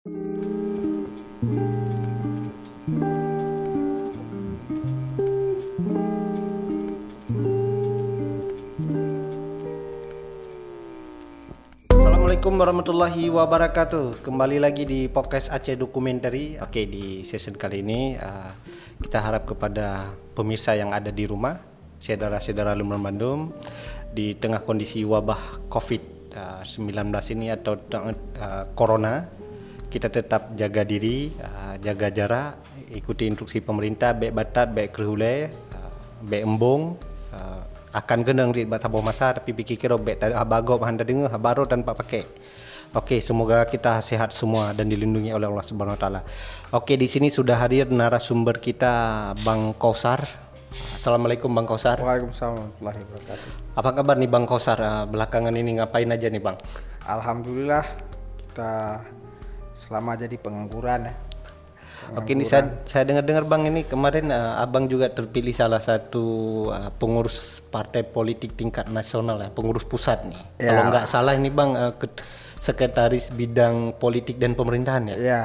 Assalamualaikum warahmatullahi wabarakatuh. Kembali lagi di podcast Aceh Documentary. Oke, di season kali ini uh, kita harap kepada pemirsa yang ada di rumah, saudara-saudara Lumban Bandung di tengah kondisi wabah COVID-19 ini atau uh, corona, kita tetap jaga diri, uh, jaga jarak, ikuti instruksi pemerintah, baik batat, baik kerhulai, uh, baik embung, uh, akan kena rit bat sabah masa tapi fikir kira bet habago handa dengar habaro tanpa pakai. Okey, semoga kita sehat semua dan dilindungi oleh Allah Subhanahu Wa Taala. Okey, di sini sudah hadir narasumber kita Bang Kausar. Assalamualaikum Bang Kausar. Waalaikumsalam warahmatullahi wabarakatuh. Apa kabar nih Bang Kausar? Belakangan ini ngapain aja nih Bang? Alhamdulillah kita selama jadi pengangguran ya. Oke, ini saya saya dengar-dengar Bang ini kemarin uh, Abang juga terpilih salah satu uh, pengurus partai politik tingkat nasional ya, pengurus pusat nih. Ya. Kalau nggak salah ini Bang uh, ke- sekretaris bidang politik dan pemerintahan ya. Ya,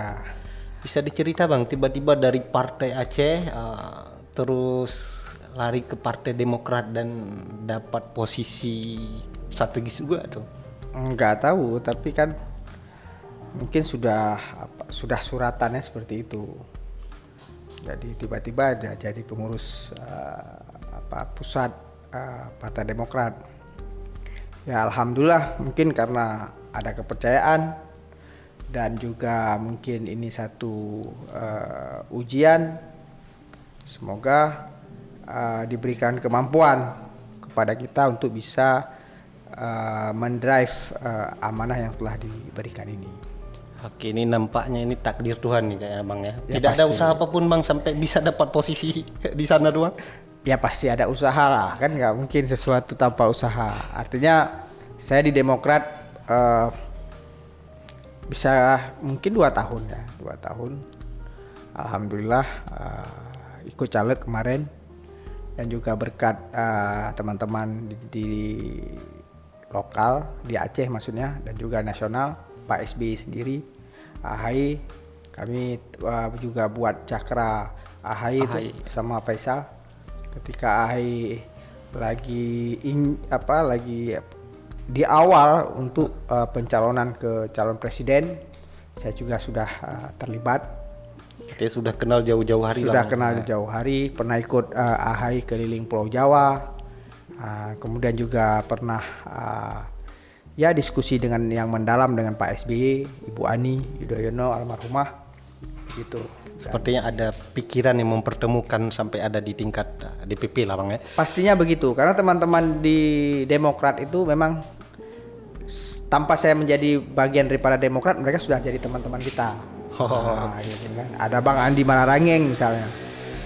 Bisa dicerita Bang, tiba-tiba dari partai Aceh uh, terus lari ke Partai Demokrat dan dapat posisi strategis juga tuh. nggak tahu tapi kan mungkin sudah apa, sudah suratannya seperti itu. Jadi tiba-tiba ada jadi pengurus eh, apa pusat eh, Partai Demokrat. Ya alhamdulillah mungkin karena ada kepercayaan dan juga mungkin ini satu eh, ujian. Semoga eh, diberikan kemampuan kepada kita untuk bisa eh, mendrive eh, amanah yang telah diberikan ini. Oke, ini nampaknya ini takdir Tuhan nih kayaknya Bang ya. Ya, Tidak ada pasti. usaha apa pun Bang sampai bisa dapat posisi di sana doang. Ya pasti ada usaha lah kan nggak mungkin sesuatu tanpa usaha. Artinya saya di Demokrat eh, bisa mungkin dua tahun ya dua tahun. Alhamdulillah eh, ikut caleg kemarin dan juga berkat eh, teman-teman di, di lokal di Aceh maksudnya dan juga nasional Pak SBY sendiri AHY kami eh, juga buat cakra AHY itu AHY. sama Faisal. Ketika AHY lagi ing, apa lagi di awal untuk eh, pencalonan ke calon presiden saya juga sudah eh, terlibat. Kita sudah kenal jauh-jauh hari sudah lah. Kenal jauh hari pernah ikut eh, AHY keliling Pulau Jawa. Ah, kemudian juga pernah ah, ya diskusi dengan yang mendalam dengan Pak SBY Ibu Ani Yudhoyono almarhumah gitu Sepertinya ada pikiran yang mempertemukan sampai ada di tingkat uh, DPP lah Bang ya. pastinya begitu karena teman-teman di Demokrat itu memang tanpa saya menjadi bagian daripada Demokrat mereka sudah jadi teman-teman kita Oh. Nah, gitu kan. ada Bang Andi Malarangeng misalnya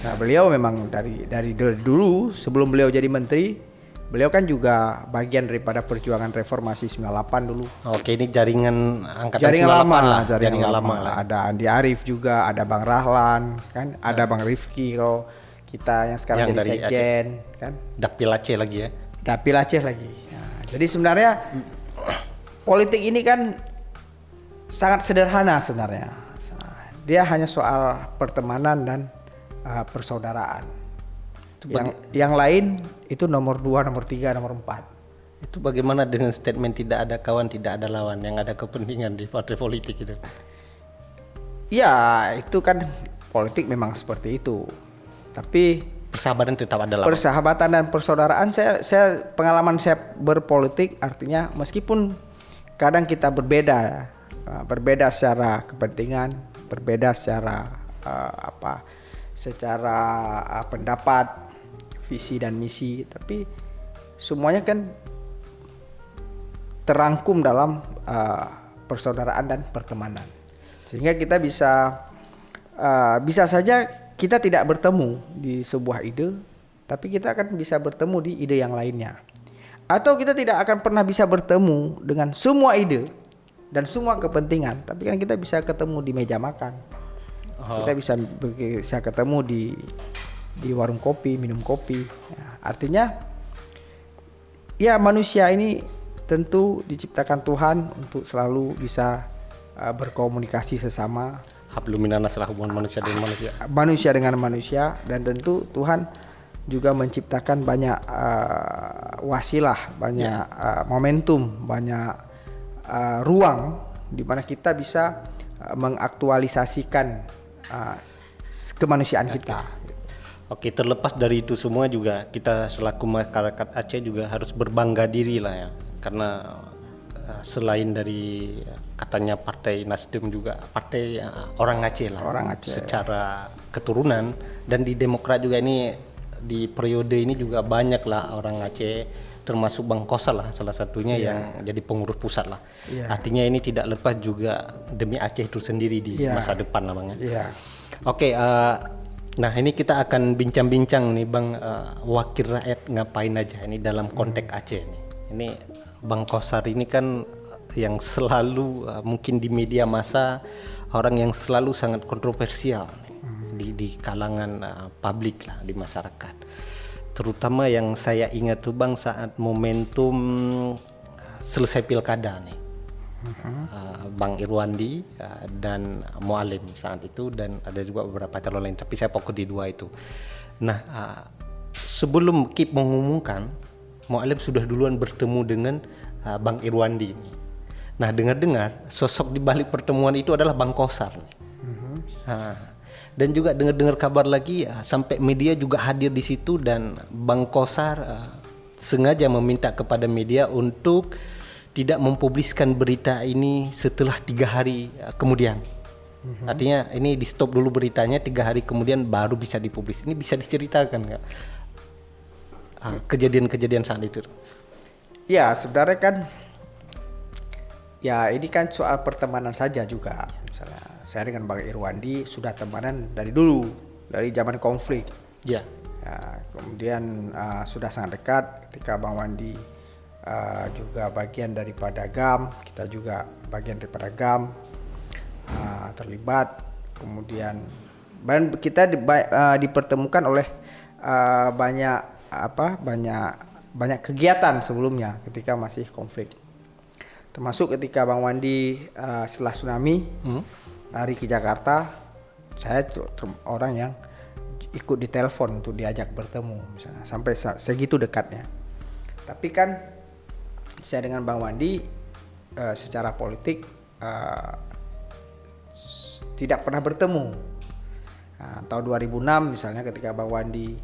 nah beliau memang dari dari dulu sebelum beliau jadi menteri beliau kan juga bagian daripada perjuangan reformasi 98 dulu Oke, ini jaringan angkatan jaringan 98 lama lah, jaringan, lama, lah. ada Andi Arief juga ada Bang Rahlan kan ada Bang Rifki kalau kita yang sekarang Yang jadi dari sekjen kan Dapil Aceh lagi ya. Dapil Aceh lagi. Nah, jadi sebenarnya politik ini kan sangat sederhana sebenarnya. Dia hanya soal pertemanan dan uh, persaudaraan. Yang yang lain itu nomor dua, nomor tiga, nomor empat. Itu bagaimana dengan statement tidak ada kawan, tidak ada lawan yang ada kepentingan di partai politik itu? Ya itu kan politik memang seperti itu. Tapi Persahabatan tetap ada lawan. persahabatan dan persaudaraan saya saya pengalaman saya berpolitik artinya meskipun kadang kita berbeda uh, berbeda secara kepentingan berbeda secara uh, apa secara uh, pendapat visi dan misi. Tapi semuanya kan terangkum dalam uh, persaudaraan dan pertemanan. Sehingga kita bisa uh, bisa saja kita tidak bertemu di sebuah ide tapi kita akan bisa bertemu di ide yang lainnya. Atau kita tidak akan pernah bisa bertemu dengan semua ide dan semua kepentingan tapi kan kita bisa ketemu di meja makan. Oh. kita bisa bisa ketemu di di warung kopi minum kopi. Ya, artinya ya manusia ini tentu diciptakan Tuhan untuk selalu bisa uh, berkomunikasi sesama. Habluminanas lah hubungan manusia dengan manusia. Manusia dengan manusia. Dan tentu Tuhan juga menciptakan banyak uh, wasilah banyak ya. uh, momentum banyak uh, ruang di mana kita bisa uh, mengaktualisasikan uh, kemanusiaan kita Oke, terlepas dari itu semua juga kita selaku masyarakat Aceh juga harus berbangga diri lah ya, karena uh, selain dari katanya partai Nasdem juga partai uh, orang Aceh lah, orang Aceh secara keturunan dan di Demokrat juga ini di periode ini juga banyak lah orang Aceh termasuk Bang Kosa lah salah satunya yeah. yang jadi pengurus pusat lah. Yeah. Artinya ini tidak lepas juga demi Aceh itu sendiri di yeah. masa depan lah Bang ya. Yeah. Oke, okay, uh, Nah ini kita akan bincang-bincang nih bang uh, wakil rakyat ngapain aja ini dalam konteks Aceh nih. Ini bang Kosar ini kan yang selalu uh, mungkin di media masa orang yang selalu sangat kontroversial nih, di di kalangan uh, publik lah di masyarakat. Terutama yang saya ingat tuh bang saat momentum uh, selesai pilkada nih uh, Bang Irwandi uh, dan Mualim saat itu dan ada juga beberapa calon lain tapi saya fokus di dua itu. Nah uh, sebelum KIP mengumumkan Mualim sudah duluan bertemu dengan uh, Bang Irwandi ini. Nah dengar-dengar sosok di balik pertemuan itu adalah Bang Kosar. Nih. Uh-huh. Uh, dan juga dengar-dengar kabar lagi uh, sampai media juga hadir di situ dan Bang Kosar uh, sengaja meminta kepada media untuk tidak mempubliskan berita ini setelah tiga hari uh, kemudian. Mm-hmm. Artinya ini di stop dulu beritanya tiga hari kemudian baru bisa dipublis. Ini bisa diceritakan nggak uh, kejadian-kejadian saat itu? Ya sebenarnya kan ya ini kan soal pertemanan saja juga. Misalnya saya dengan Bang Irwandi sudah temanan dari dulu dari zaman konflik. Ya. ya kemudian uh, sudah sangat dekat ketika Bang Wandi uh, juga bagian daripada GAM, kita juga bagian daripada GAM uh, terlibat. Kemudian dan kita di, uh, dipertemukan oleh uh, banyak apa banyak banyak kegiatan sebelumnya ketika masih konflik. Termasuk ketika Bang Wandi uh, setelah tsunami hmm. lari ke Jakarta, saya orang yang ikut di telepon untuk diajak bertemu misalnya sampai segitu dekatnya. Tapi kan saya dengan Bang Wandi uh, secara politik uh, tidak pernah bertemu. Nah, tahun 2006 misalnya ketika Bang Wandi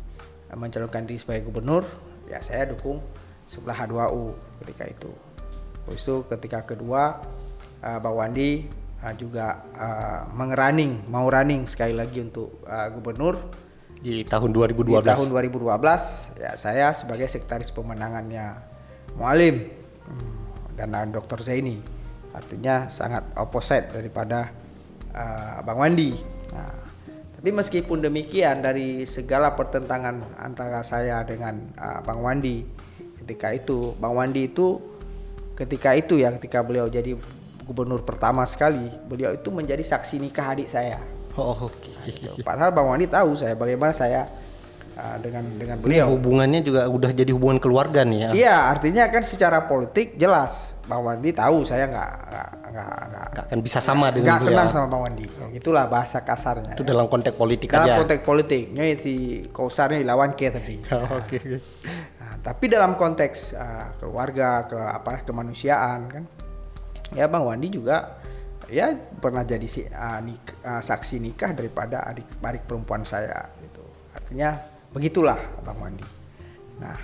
uh, mencalonkan diri sebagai gubernur, ya saya dukung sebelah H2U ketika itu. Terus itu ketika kedua uh, Bang Wandi uh, juga uh, mengerunning, mau running sekali lagi untuk uh, gubernur di tahun 2012. Di tahun 2012 ya saya sebagai sekretaris pemenangannya Mualim dan Dr. Zaini artinya sangat opposite daripada uh, Bang Wandi. Nah, tapi meskipun demikian dari segala pertentangan antara saya dengan uh, Bang Wandi ketika itu, Bang Wandi itu ketika itu ya ketika beliau jadi gubernur pertama sekali, beliau itu menjadi saksi nikah adik saya. Oh, oke. Okay. Padahal Bang Wandi tahu saya bagaimana saya uh, dengan dengan beliau. Ini hubungannya juga udah jadi hubungan keluarga nih ya. Iya, artinya kan secara politik jelas Bang Wandi tahu saya nggak nggak nggak nggak akan bisa sama dengan nggak senang sama Bang Wandi. Itulah bahasa kasarnya. Itu ya. dalam konteks politik dalam aja. Dalam konteks politiknya si kausarnya dilawan ke tadi. Oh, Oke. Okay. Nah, tapi dalam konteks uh, keluarga ke apa kemanusiaan kan, ya Bang Wandi juga ya pernah jadi si uh, nik, uh, saksi nikah daripada adik adik perempuan saya gitu. Artinya Begitulah Bang Wandi. Nah,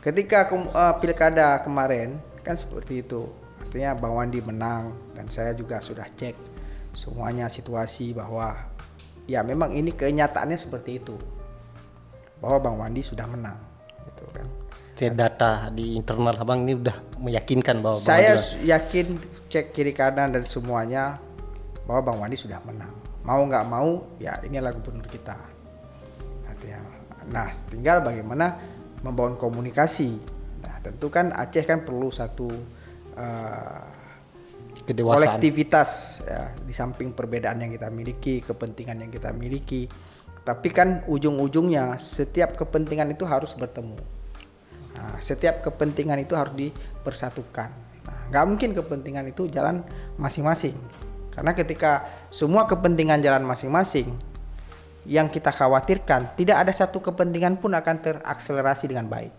ketika uh, pilkada kemarin kan seperti itu. Artinya Bang Wandi menang dan saya juga sudah cek semuanya situasi bahwa ya memang ini kenyataannya seperti itu. Bahwa Bang Wandi sudah menang gitu kan. Saya data di internal Abang ini udah meyakinkan bahwa Saya Bang yakin cek kiri kanan dan semuanya bahwa Bang Wandi sudah menang. Mau nggak mau ya ini inilah gubernur kita. Nah, tinggal bagaimana membangun komunikasi. Nah, tentu kan Aceh kan perlu satu uh, kolektivitas ya, di samping perbedaan yang kita miliki, kepentingan yang kita miliki. Tapi kan ujung-ujungnya setiap kepentingan itu harus bertemu. Nah, setiap kepentingan itu harus dipersatukan. Nah, nggak mungkin kepentingan itu jalan masing-masing. Karena ketika semua kepentingan jalan masing-masing, yang kita khawatirkan tidak ada satu kepentingan pun akan terakselerasi dengan baik.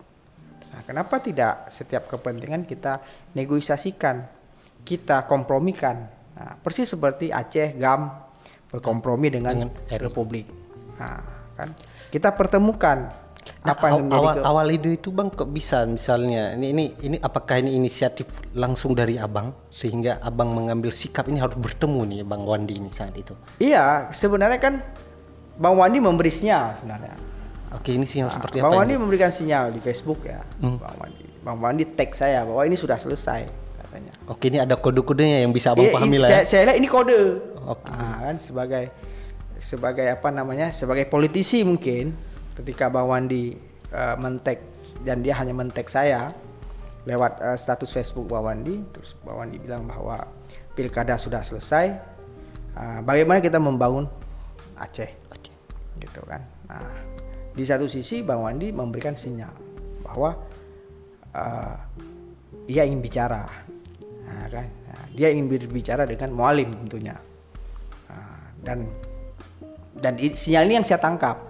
Nah, kenapa tidak setiap kepentingan kita negosiasikan, kita kompromikan? Nah, persis seperti Aceh GAM berkompromi dengan, Dengan RI. Republik. Nah, kan kita pertemukan Nah, apa yang awal ke- awal ide itu bang kok bisa misalnya ini ini ini apakah ini inisiatif langsung dari abang sehingga abang mengambil sikap ini harus bertemu nih bang Wandi ini saat itu. Iya, sebenarnya kan Bang Wandi memberi sinyal sebenarnya. Oke ini sinyal seperti Bang apa? Wandi ini? memberikan sinyal di Facebook ya, Hmm. Bang Wandi. Bang Wandi tag saya bahwa ini sudah selesai katanya. Oke ini ada kode-kodenya yang bisa abang Iya, pahami lah. saya, Ya. saya lihat ini kode. Oke. Ah, kan sebagai sebagai apa namanya? Sebagai politisi mungkin ketika Bang Wandi eh, mentek dan dia hanya mentek saya lewat eh, status Facebook Bang Wandi, terus Bang Wandi bilang bahwa pilkada sudah selesai. Ah, bagaimana kita membangun Aceh? Gitu kan. Nah, di satu sisi Bang Wandi memberikan sinyal bahwa eh, ia ingin bicara, Nah, kan? Nah, dia ingin berbicara dengan mualim tentunya, Nah, dan dan sinyal ini yang saya tangkap.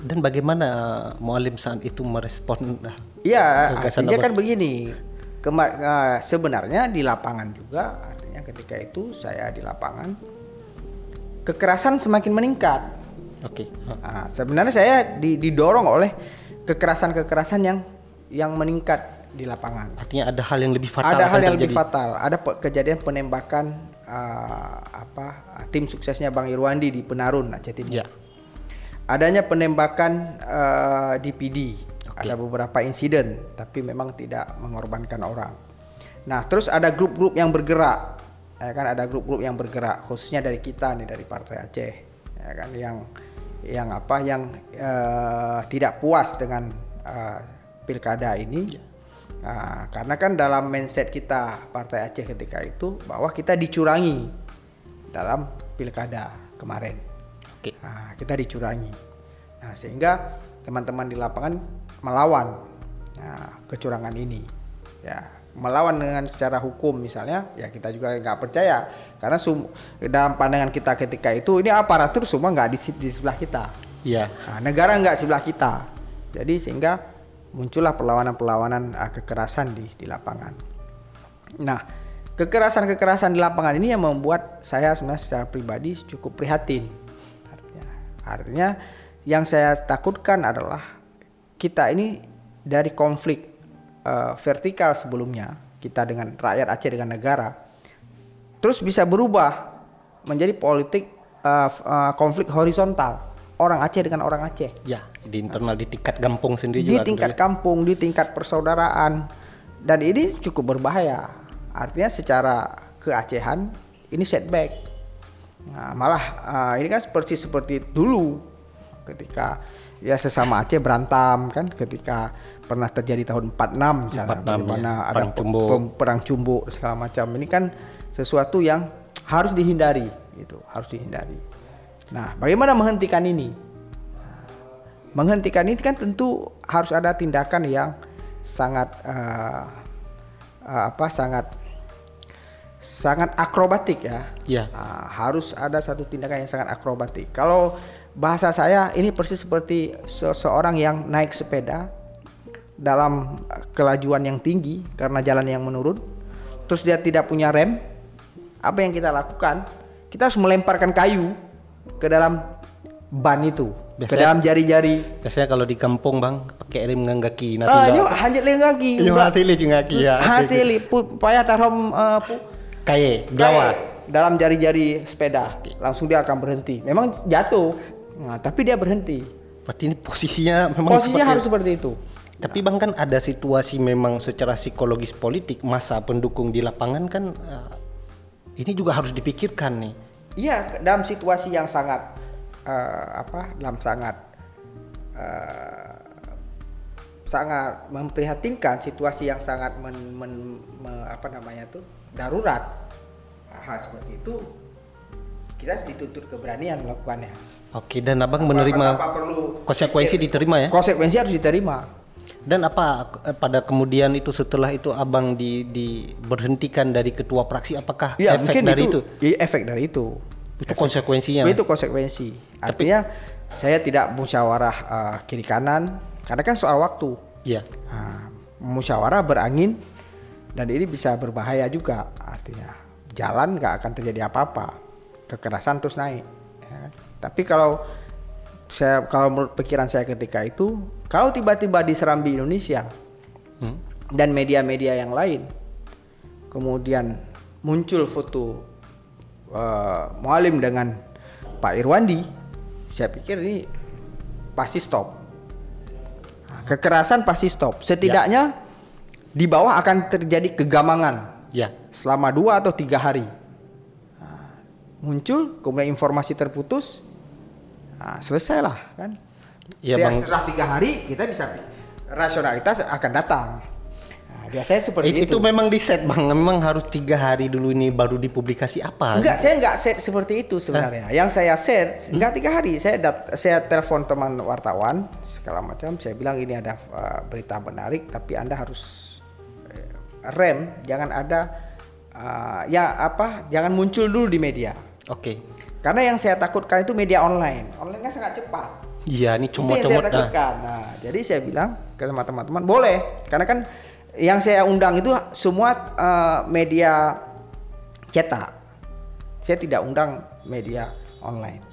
Dan bagaimana uh, Mualim saat itu merespon? uh, Iya, artinya kan begini. Kema- eh, sebenarnya di lapangan juga, artinya ketika itu saya di lapangan, kekerasan semakin meningkat. Oke. uh, Nah, sebenarnya saya di- didorong oleh kekerasan-kekerasan yang yang meningkat di lapangan. Artinya ada hal yang lebih fatal ada hal yang terjadi. lebih fatal. Ada pe- kejadian penembakan uh, apa tim suksesnya Bang Irwandi di Penarun Aceh Timur. Ya. Adanya penembakan uh, di PD. Oke. Ada beberapa insiden, tapi memang tidak mengorbankan orang. Nah, terus ada grup-grup yang bergerak. Ya kan ada grup-grup yang bergerak, khususnya dari kita nih dari Partai Aceh. Ya kan yang yang apa yang eh, tidak puas dengan eh, pilkada ini. Nah, karena kan dalam mindset kita Partai Aceh ketika itu bahwa kita dicurangi dalam pilkada kemarin. Oke. Nah, kita dicurangi. Nah, sehingga teman-teman di lapangan melawan nah, kecurangan ini. Ya, melawan dengan secara hukum misalnya, ya kita juga nggak percaya karena sum- dalam pandangan kita ketika itu ini aparatur semua nggak di, di sebelah kita. Iya. Nah, negara nggak sebelah kita. Jadi sehingga muncullah perlawanan-perlawanan ah, kekerasan di di lapangan. Nah, kekerasan-kekerasan di lapangan ini yang membuat saya sebenarnya secara pribadi cukup prihatin. Artinya, artinya yang saya takutkan adalah kita ini dari konflik eh, vertikal sebelumnya kita dengan rakyat Aceh dengan negara, terus bisa berubah menjadi politik f- eh, konflik horizontal orang Aceh dengan orang Aceh Ya, di internal di tingkat kampung sendiri di juga. tingkat kampung, di tingkat persaudaraan, dan ini cukup berbahaya. Artinya secara keacehan ini setback. Nah, malah ah, ini kan seperti seperti dulu ketika ya sesama Aceh berantam kan ketika pernah terjadi tahun 46 misalnya 46, bagaimana ya. ada Perang pe- Cumbu. perang cumbu segala macam. Ini kan sesuatu yang harus dihindari gitu, harus dihindari. Nah, bagaimana menghentikan ini? menghentikan ini kan tentu harus ada tindakan yang sangat eh, eh, apa sangat sangat akrobatik ya. Iya. Ah, harus ada satu tindakan yang sangat akrobatik. Kalau bahasa saya ini persis seperti seseorang yang naik sepeda dalam eh, kelajuan yang tinggi karena jalan yang menurun, terus dia tidak punya rem. Apa yang kita lakukan? Kita harus melemparkan kayu ke dalam ban itu, ke Biasanya- dalam jari-jari. Biasanya kalau di kampung bang pakai rem kaki. Hanjat leng kaki. Nyo hati le jeung kaki ya. Hasil payah tarom eh, pu Kaye, gawat. dalam jari-jari sepeda. Langsung dia akan berhenti. Memang jatuh. Nah, tapi dia berhenti. Berarti ini posisinya memang Posisinya seperti harus seperti itu. Tapi bang kan ada situasi memang secara psikologis politik masa pendukung di lapangan kan eh, ini juga harus dipikirkan nih. Iya, dalam situasi yang sangat eh, apa? Dalam sangat eh, sangat memprihatinkan, situasi yang sangat men, men- me- apa namanya tuh darurat. Hal seperti itu kita dituntut keberanian melakukannya. Oke dan abang Tanpa- menerima perlu konsekuensi diterima ya? konsekuensi harus diterima. Dan apa eh, pada kemudian itu setelah itu abang di diberhentikan dari ketua praksi apakah Ya, efek mungkin dari itu? Iya, efek dari itu. Itu konsekuensinya. Itu konsekuensi. Artinya saya tidak musyawarah uh, kiri kanan karena kan soal waktu. Iya. Nah, musyawarah berangin dan ini bisa berbahaya juga artinya jalan nggak akan terjadi apa-apa kekerasan terus naik ya. Tapi kalau saya kalau menurut pikiran saya ketika itu kalau tiba-tiba di Serambi Indonesia Hmm. dan media-media yang lain kemudian muncul foto uh, Mualim dengan Pak Irwandi saya pikir ini pasti stop Nah, kekerasan pasti stop setidaknya di bawah akan terjadi kegamangan Ya. selama dua atau tiga hari Nah, muncul kemudian informasi terputus nah, selesailah kan Ya, Bang. setelah tiga hari kita bisa rasionalitas akan datang nah, biasanya seperti It- itu, itu memang di set bang, memang harus tiga hari dulu ini baru dipublikasi apa? Enggak, saya enggak set seperti itu sebenarnya. Yang saya set enggak tiga hari. Saya dat saya telepon teman wartawan segala macam. Saya bilang ini ada uh, berita menarik, tapi anda harus eh, rem, jangan ada uh, ya apa, jangan muncul dulu di media. Oke. Karena yang saya takutkan itu media online. Online kan sangat cepat. Iya, ini cuma yang saya cuma nah. takutkan. Nah, jadi saya bilang ke teman-teman boleh, karena kan yang saya undang itu semua uh, media cetak. Saya tidak undang media online.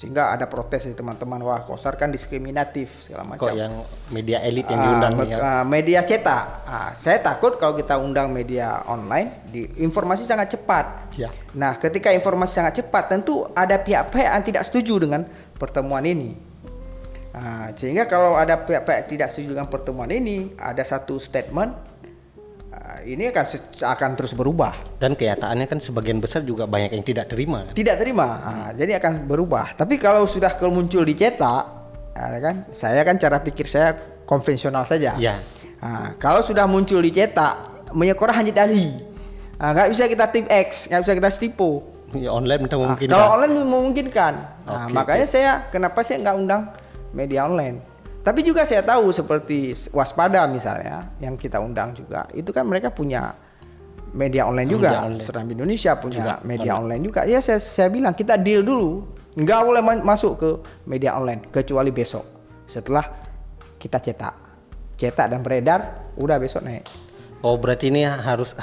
Sehingga ada protes dari teman-teman, wah Kosar kan diskriminatif segala macam. Kok yang media elit yang Ah, diundang me- nih ya? ah, media cetak. Ah, saya takut kalau kita undang media online, di, informasi sangat cepat. Ya. Nah, ketika informasi sangat cepat, tentu ada pihak-pihak yang tidak setuju dengan pertemuan ini. Nah, sehingga kalau ada pihak-pihak tidak setuju dengan pertemuan ini, ada satu statement, ini akan akan terus berubah. Dan kenyataannya kan sebagian besar juga banyak yang tidak terima. kan? Tidak terima, Ah, jadi akan berubah. Tapi kalau sudah muncul dicetak, ya kan, saya kan cara pikir saya konvensional saja. Ya. Nah, kalau sudah muncul dicetak, menyekorah hanya dali. Nah, nggak bisa kita tip X, nggak bisa kita stipo. Ya, online Nah, mungkin kalau online memungkinkan. Nah, Oke, makanya saya kenapa saya nggak undang media online. Tapi juga saya tahu seperti waspada misalnya yang kita undang juga, itu kan mereka punya media online juga. Media online. Serambi Indonesia punya Juga media online juga. Ya saya saya bilang kita deal dulu, nggak boleh ma- masuk ke media online kecuali besok setelah kita cetak, cetak dan beredar, udah besok naik. Oh berarti ini harus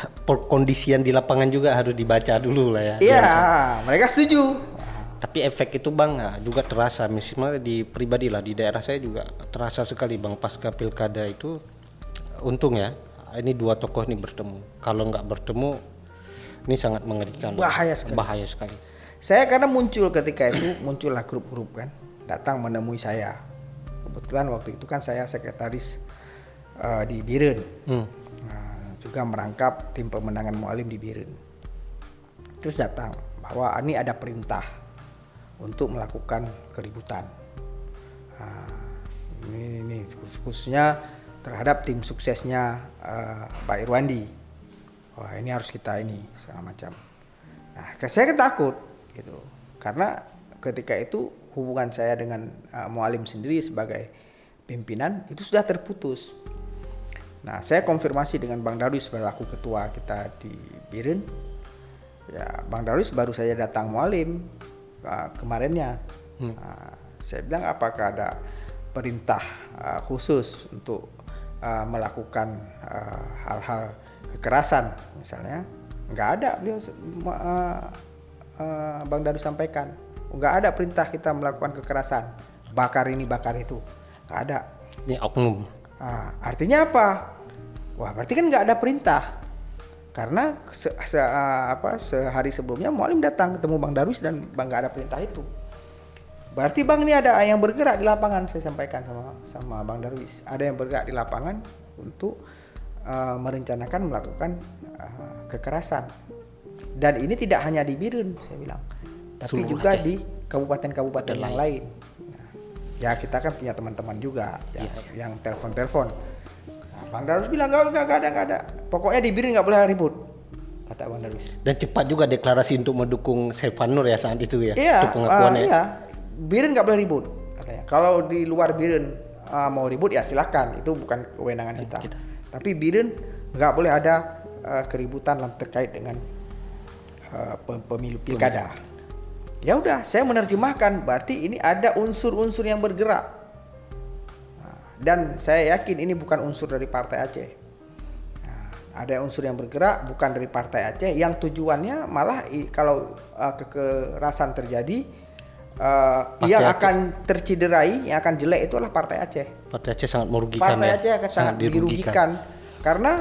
kondisian di lapangan juga harus dibaca dulu lah ya. Iya, mereka setuju. Tapi efek itu bang ah, juga terasa, misalnya di pribadi lah di daerah saya juga terasa sekali bang pasca pilkada itu untung ya ini dua tokoh ini bertemu. Kalau nggak bertemu ini sangat mengerikan. Bang. Bahaya sekali. Bahaya sekali. Saya karena muncul ketika itu muncullah grup-grup kan datang menemui saya. Kebetulan waktu itu kan saya sekretaris eh, di Biren. Hmm. Nah, juga merangkap tim pemenangan Mualim di Biren. Terus datang bahwa ini ada perintah untuk melakukan keributan. Nah, ini, ini khususnya terhadap tim suksesnya eh, Pak Irwandi. Wah ini harus kita ini segala macam. Nah, saya kan takut gitu, karena ketika itu hubungan saya dengan uh, Mualim sendiri sebagai pimpinan itu sudah terputus. Nah, saya konfirmasi dengan Bang Darwis selaku ketua kita di Biren. Ya, Bang Darwis baru saja datang Mualim uh, kemarinnya. Nah, saya bilang apakah ada perintah uh, khusus untuk uh, melakukan uh, hal-hal kekerasan misalnya? Nggak ada beliau uh, uh, Bang Darwis sampaikan. Nggak ada perintah kita melakukan kekerasan, bakar ini bakar itu, nggak ada. Ini oknum. Nah, artinya apa? Wah, berarti kan nggak ada perintah. Karena se, se- apa sehari sebelumnya Mualim datang ketemu Bang Darwis dan Bang nggak ada perintah itu. Berarti Bang ini ada yang bergerak di lapangan saya sampaikan sama sama Bang Darwis. Ada yang bergerak di lapangan untuk uh, merencanakan melakukan uh, kekerasan. Dan ini tidak hanya di Birun saya bilang, tapi Seluruh juga Aceh. di kabupaten-kabupaten yang lain. Nah, ya kita kan punya teman-teman juga yang, Iya, yang telepon-telepon. Nah, Bang Darwis bilang nggak nggak ada nggak ada. Pokoknya di Birin nggak boleh ribut. Kata Bang Darwis. Dan cepat juga deklarasi untuk mendukung Sevan Nur ya saat itu ya. Iya, Untuk pengakuannya. ah, iya. Birin nggak boleh ribut katanya. Kalau di luar Birin uh, mau ribut ya silakan itu bukan kewenangan Ya, kita. kita. Tapi Biren nggak boleh ada uh, keributan terkait dengan uh, pe- pemilu pilkada. Ya udah, saya menerjemahkan berarti ini ada unsur-unsur yang bergerak. Dan saya yakin ini bukan unsur dari Partai Aceh. Nah, ada unsur yang bergerak bukan dari Partai Aceh yang tujuannya malah kalau uh, kekerasan terjadi uh, Partai yang Aceh. akan terciderai, yang akan jelek itu adalah Partai Aceh. Partai Aceh sangat merugikan Partai ya. Aceh akan sangat dirugikan karena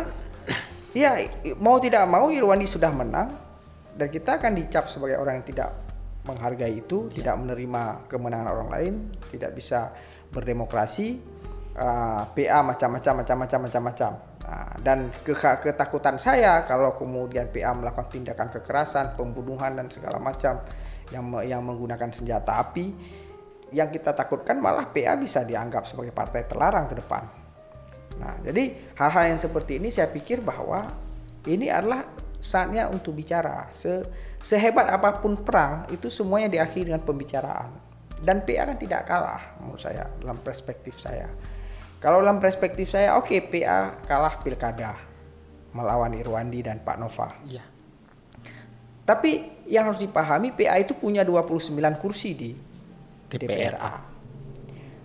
ya mau tidak mau Irwandi sudah menang dan kita akan dicap sebagai orang yang tidak menghargai itu, tidak menerima kemenangan orang lain, tidak bisa berdemokrasi, uh, PA macam-macam macam-macam macam-macam. Nah, dan ke- ketakutan saya kalau kemudian PA melakukan tindakan kekerasan, pembunuhan dan segala macam yang yang menggunakan senjata api, yang kita takutkan malah PA bisa dianggap sebagai partai terlarang ke depan. Nah, jadi hal-hal yang seperti ini saya pikir bahwa ini adalah saatnya untuk bicara. Se sehebat apa pun perang itu semuanya diakhiri dengan pembicaraan. Dan PA kan tidak kalah menurut saya dalam perspektif saya. Kalau dalam perspektif saya, oke PA kalah pilkada melawan Irwandi dan Pak Nova. Iya. Tapi yang harus dipahami PA itu punya 29 kursi di DPRA.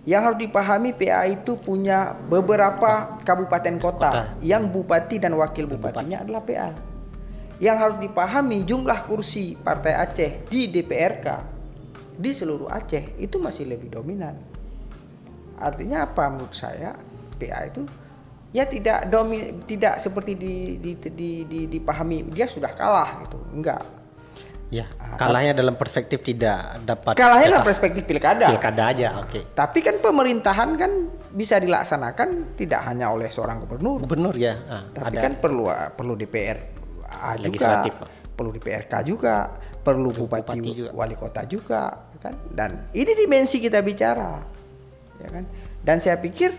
Yang harus dipahami PA itu punya beberapa kabupaten kota, Kota. yang bupati dan wakil bupatinya adalah PA. Yang harus dipahami jumlah kursi Partai Aceh di DPRK di seluruh Aceh itu masih lebih dominan. Artinya apa menurut saya PA itu ya tidak domi tidak seperti di, di, di, di- dipahami dia sudah kalah gitu. Enggak. Ya, kalahnya dalam perspektif tidak dapat Kalahnya dalam perspektif pilkada. pilkada aja, oke. Tapi kan pemerintahan kan bisa dilaksanakan tidak hanya oleh seorang gubernur, Gubernur ya, ah, tapi ada kan perlu perlu DPR ah, juga, Legislatif. perlu DPRK juga, perlu bupati, bupati juga. wali kota juga, kan? Dan ini dimensi kita bicara, ya kan? Dan saya pikir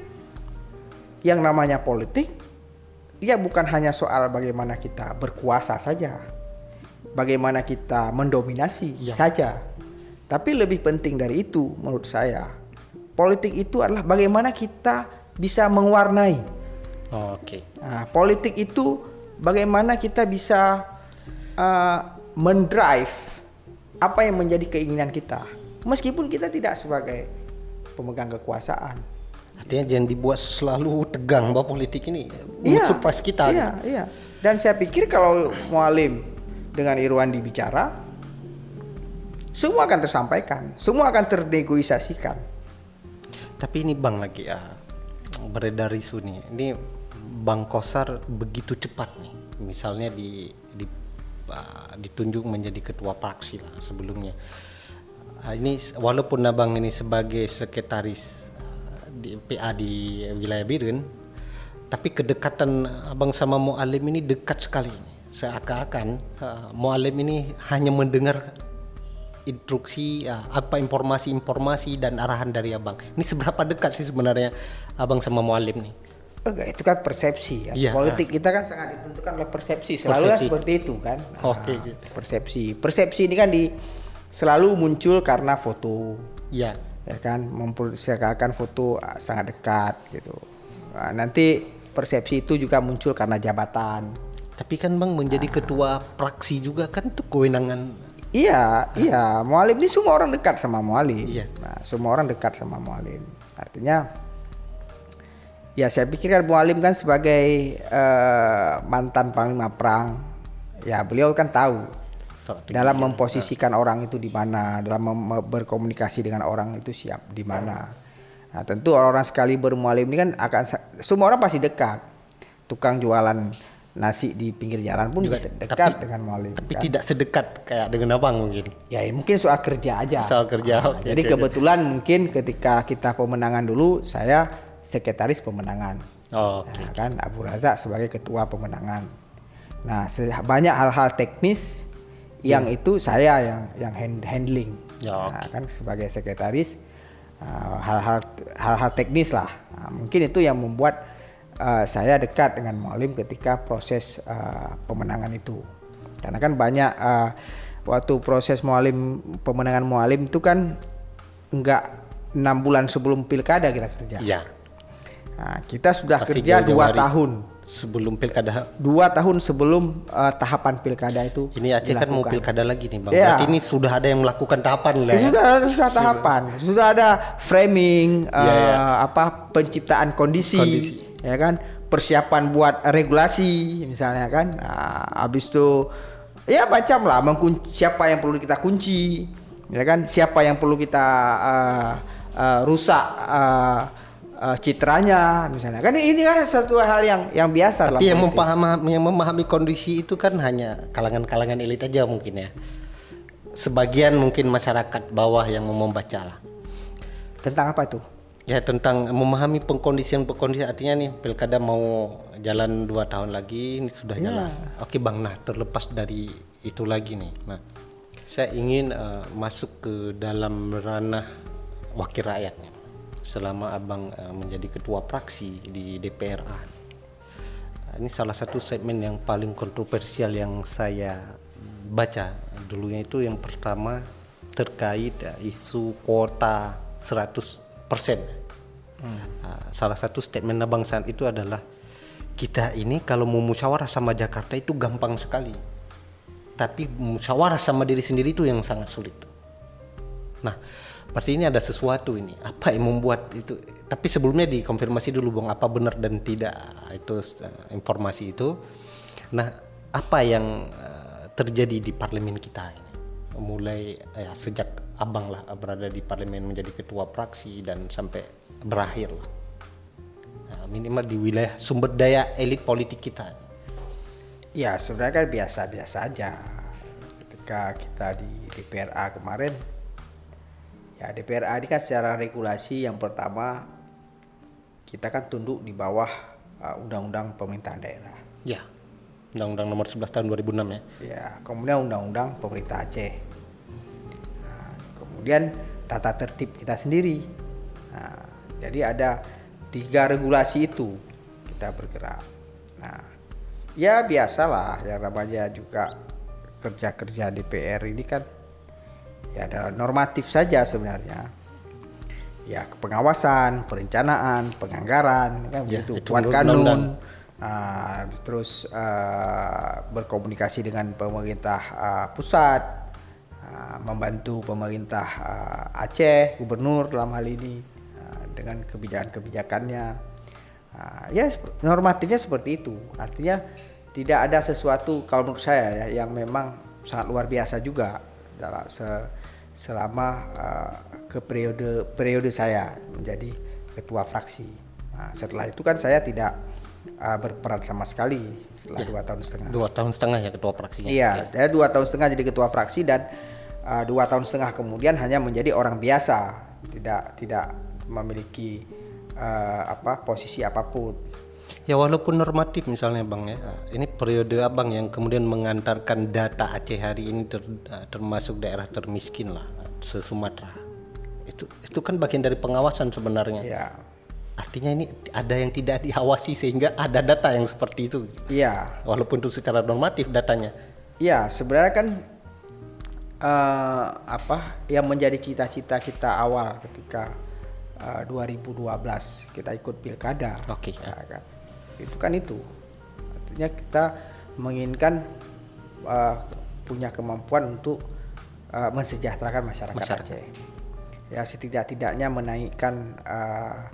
yang namanya politik, ya bukan hanya soal bagaimana kita berkuasa saja, bagaimana kita mendominasi Ya. saja, tapi lebih penting dari itu menurut saya, politik itu adalah bagaimana kita bisa mewarnai. Oh, oke. Nah, politik itu bagaimana kita bisa uh, mendrive apa yang menjadi keinginan kita, meskipun kita tidak sebagai pemegang kekuasaan. Artinya jangan dibuat selalu tegang bahwa politik ini Iya, surprise kita. Iya, iya. Dan saya pikir kalau Mualim dengan Irwandi bicara, semua akan tersampaikan, semua akan ternegosiasikan. Tapi ini Bang lagi ya beredar isu nih. Ini Bang Kosar begitu cepat nih. Misalnya di, di uh, ditunjuk menjadi ketua fraksi lah sebelumnya. Ini walaupun Abang ini sebagai sekretaris uh, di PA di wilayah Biren, tapi kedekatan Abang sama Mualim ini dekat sekali. Seakan-akan uh, Mualim ini hanya mendengar instruksi ya, apa informasi-informasi dan arahan dari abang. Ini seberapa dekat sih sebenarnya abang sama Mualim nih? Enggak, itu kan persepsi ya. Iya, Politik kita kan sangat ditentukan oleh persepsi. Selalu Persepsi. seperti itu kan. Nah, Oke, gitu. Persepsi. Persepsi ini kan di selalu muncul karena foto Ya, ya kan mempersiapkan foto ah, sangat dekat gitu. Nah, nanti persepsi itu juga muncul karena jabatan. tapi kan bang menjadi ketua fraksi juga kan itu kewenangan. Iya, iya. Mualim ini semua orang dekat sama Mualim. Iya. Nah, semua orang dekat sama Mualim. Artinya, ya saya pikir kan Mualim kan sebagai eh, mantan panglima perang, ya beliau kan tahu strategi. dalam memposisikan orang itu di mana, dalam berkomunikasi dengan orang itu siap di mana. Nah, tentu orang-orang sekali bermualim ini kan akan semua orang pasti dekat. Tukang jualan nasi di pinggir jalan pun Juga, dekat tapi- dengan mualim. Tapi kan. tidak sedekat kayak dengan abang mungkin. Ya, ya mungkin soal kerja aja. Soal kerja, Nah, oke, jadi oke. kebetulan mungkin ketika kita pemenangan dulu, saya sekretaris pemenangan. Oh, Oke. Nah, kan Abu Razak sebagai ketua pemenangan. Nah, banyak hal-hal teknis yang itu saya yang yang hand- handling. Ya, Nah, kan sebagai sekretaris uh, hal-hal hal-hal teknis lah. Nah, mungkin itu yang membuat uh, saya dekat dengan Mualim ketika proses uh, pemenangan itu. Karena kan banyak uh, waktu proses Mualim pemenangan Mualim itu kan enggak enam bulan sebelum pilkada kita kerja. Iya. Nah, kita sudah Masih kerja dua hari. tahun. Sebelum pilkada Dua tahun sebelum eh, tahapan pilkada itu. ini Aceh kan mau dilakukan. pilkada lagi nih Bang. Iya. Berarti ini sudah ada yang melakukan tahapan lah ya. Sudah ada sudah tahapan, sudah ada framing, eh, iya. apa penciptaan kondisi, Kondisi. ya kan, persiapan buat regulasi, misalnya kan, nah, habis itu ya macam lah, mengkunci, siapa yang perlu kita kunci, ya kan, siapa yang perlu kita eh, eh, rusak eh, eh, citranya, misalnya kan ini kan satu hal yang yang biasa Tapi yang memahami yang memahami kondisi itu kan hanya kalangan-kalangan elit aja mungkin ya. Sebagian mungkin masyarakat bawah yang mau membaca lah. tentang apa itu? Ya tentang memahami pengkondisian pengkondisian artinya nih pilkada mau jalan dua tahun lagi ini sudah Ya. jalan. Oke bang, nah terlepas dari itu lagi nih. Nah saya ingin eh, masuk ke dalam ranah wakil rakyat nih. Selama abang eh, menjadi ketua praksi di DPRA. Nah, Ini salah satu statement yang paling kontroversial yang saya baca dulunya itu yang pertama terkait eh, isu kuota 100%. Ah, salah satu statement abang saat itu adalah kita ini kalau mau musyawarah sama Jakarta itu gampang sekali. Tapi musyawarah sama diri sendiri itu yang sangat sulit. Nah, berarti ini ada sesuatu ini. Apa yang membuat itu? Tapi sebelumnya dikonfirmasi dulu bang, apa benar dan tidak itu eh, informasi itu. Nah, apa yang eh, terjadi di parlemen kita ini? Mulai ya, sejak abang lah berada di parlemen menjadi ketua praksi dan sampai berakhir lah. Nah, minimal di wilayah sumber daya elit politik kita. Ya sebenarnya kan biasa-biasa aja. Ketika kita di DPRA kemarin, ya DPRA ini kan secara regulasi yang pertama kita kan tunduk di bawah uh, Undang-Undang Pemerintahan Daerah. Ya, Undang-Undang Nomor 11 Tahun 2006 ya. Ya, kemudian Undang-Undang Pemerintah Aceh. Nah, kemudian tata tertib kita sendiri. Nah, jadi ada tiga regulasi itu kita bergerak. Nah, ya biasalah yang namanya juga kerja-kerja DPR ini kan ya ada normatif saja sebenarnya. Ya pengawasan, perencanaan, penganggaran kan Ya, begitu. itu Buat kanun. Ah, terus ah, berkomunikasi dengan pemerintah ah, pusat, ah, membantu pemerintah ah, Aceh, gubernur dalam hal ini ah, dengan kebijakan-kebijakannya. Ah, ya normatifnya seperti itu. Artinya tidak ada sesuatu kalau menurut saya ya yang memang sangat luar biasa juga dalam se- selama ah, ke periode periode saya menjadi ketua fraksi. Nah, setelah itu kan saya tidak uh, berperan sama sekali setelah Ya. dua tahun setengah. Dua tahun setengah ya ketua praksinya. Iya, saya dua tahun setengah jadi ketua fraksi dan uh, dua tahun setengah kemudian hanya menjadi orang biasa, tidak tidak memiliki uh, apa posisi apa pun. Ya walaupun normatif misalnya bang ya, ini periode abang yang kemudian mengantarkan data Aceh hari ini ter- termasuk daerah termiskin lah se Sumatera. Itu itu kan bagian dari pengawasan sebenarnya. Iya, Artinya ini ada yang tidak diawasi sehingga ada data yang seperti itu. iya, Walaupun itu secara normatif datanya. iya. Sebenarnya kan uh, apa yang menjadi cita-cita kita awal ketika uh, 2012 kita ikut pilkada. Oke. ya. Ya kan? Itu kan itu. Artinya kita menginginkan uh, punya kemampuan untuk uh, mensejahterakan masyarakat, Masyarakat. Aceh. Ya setidak-tidaknya menaikkan uh,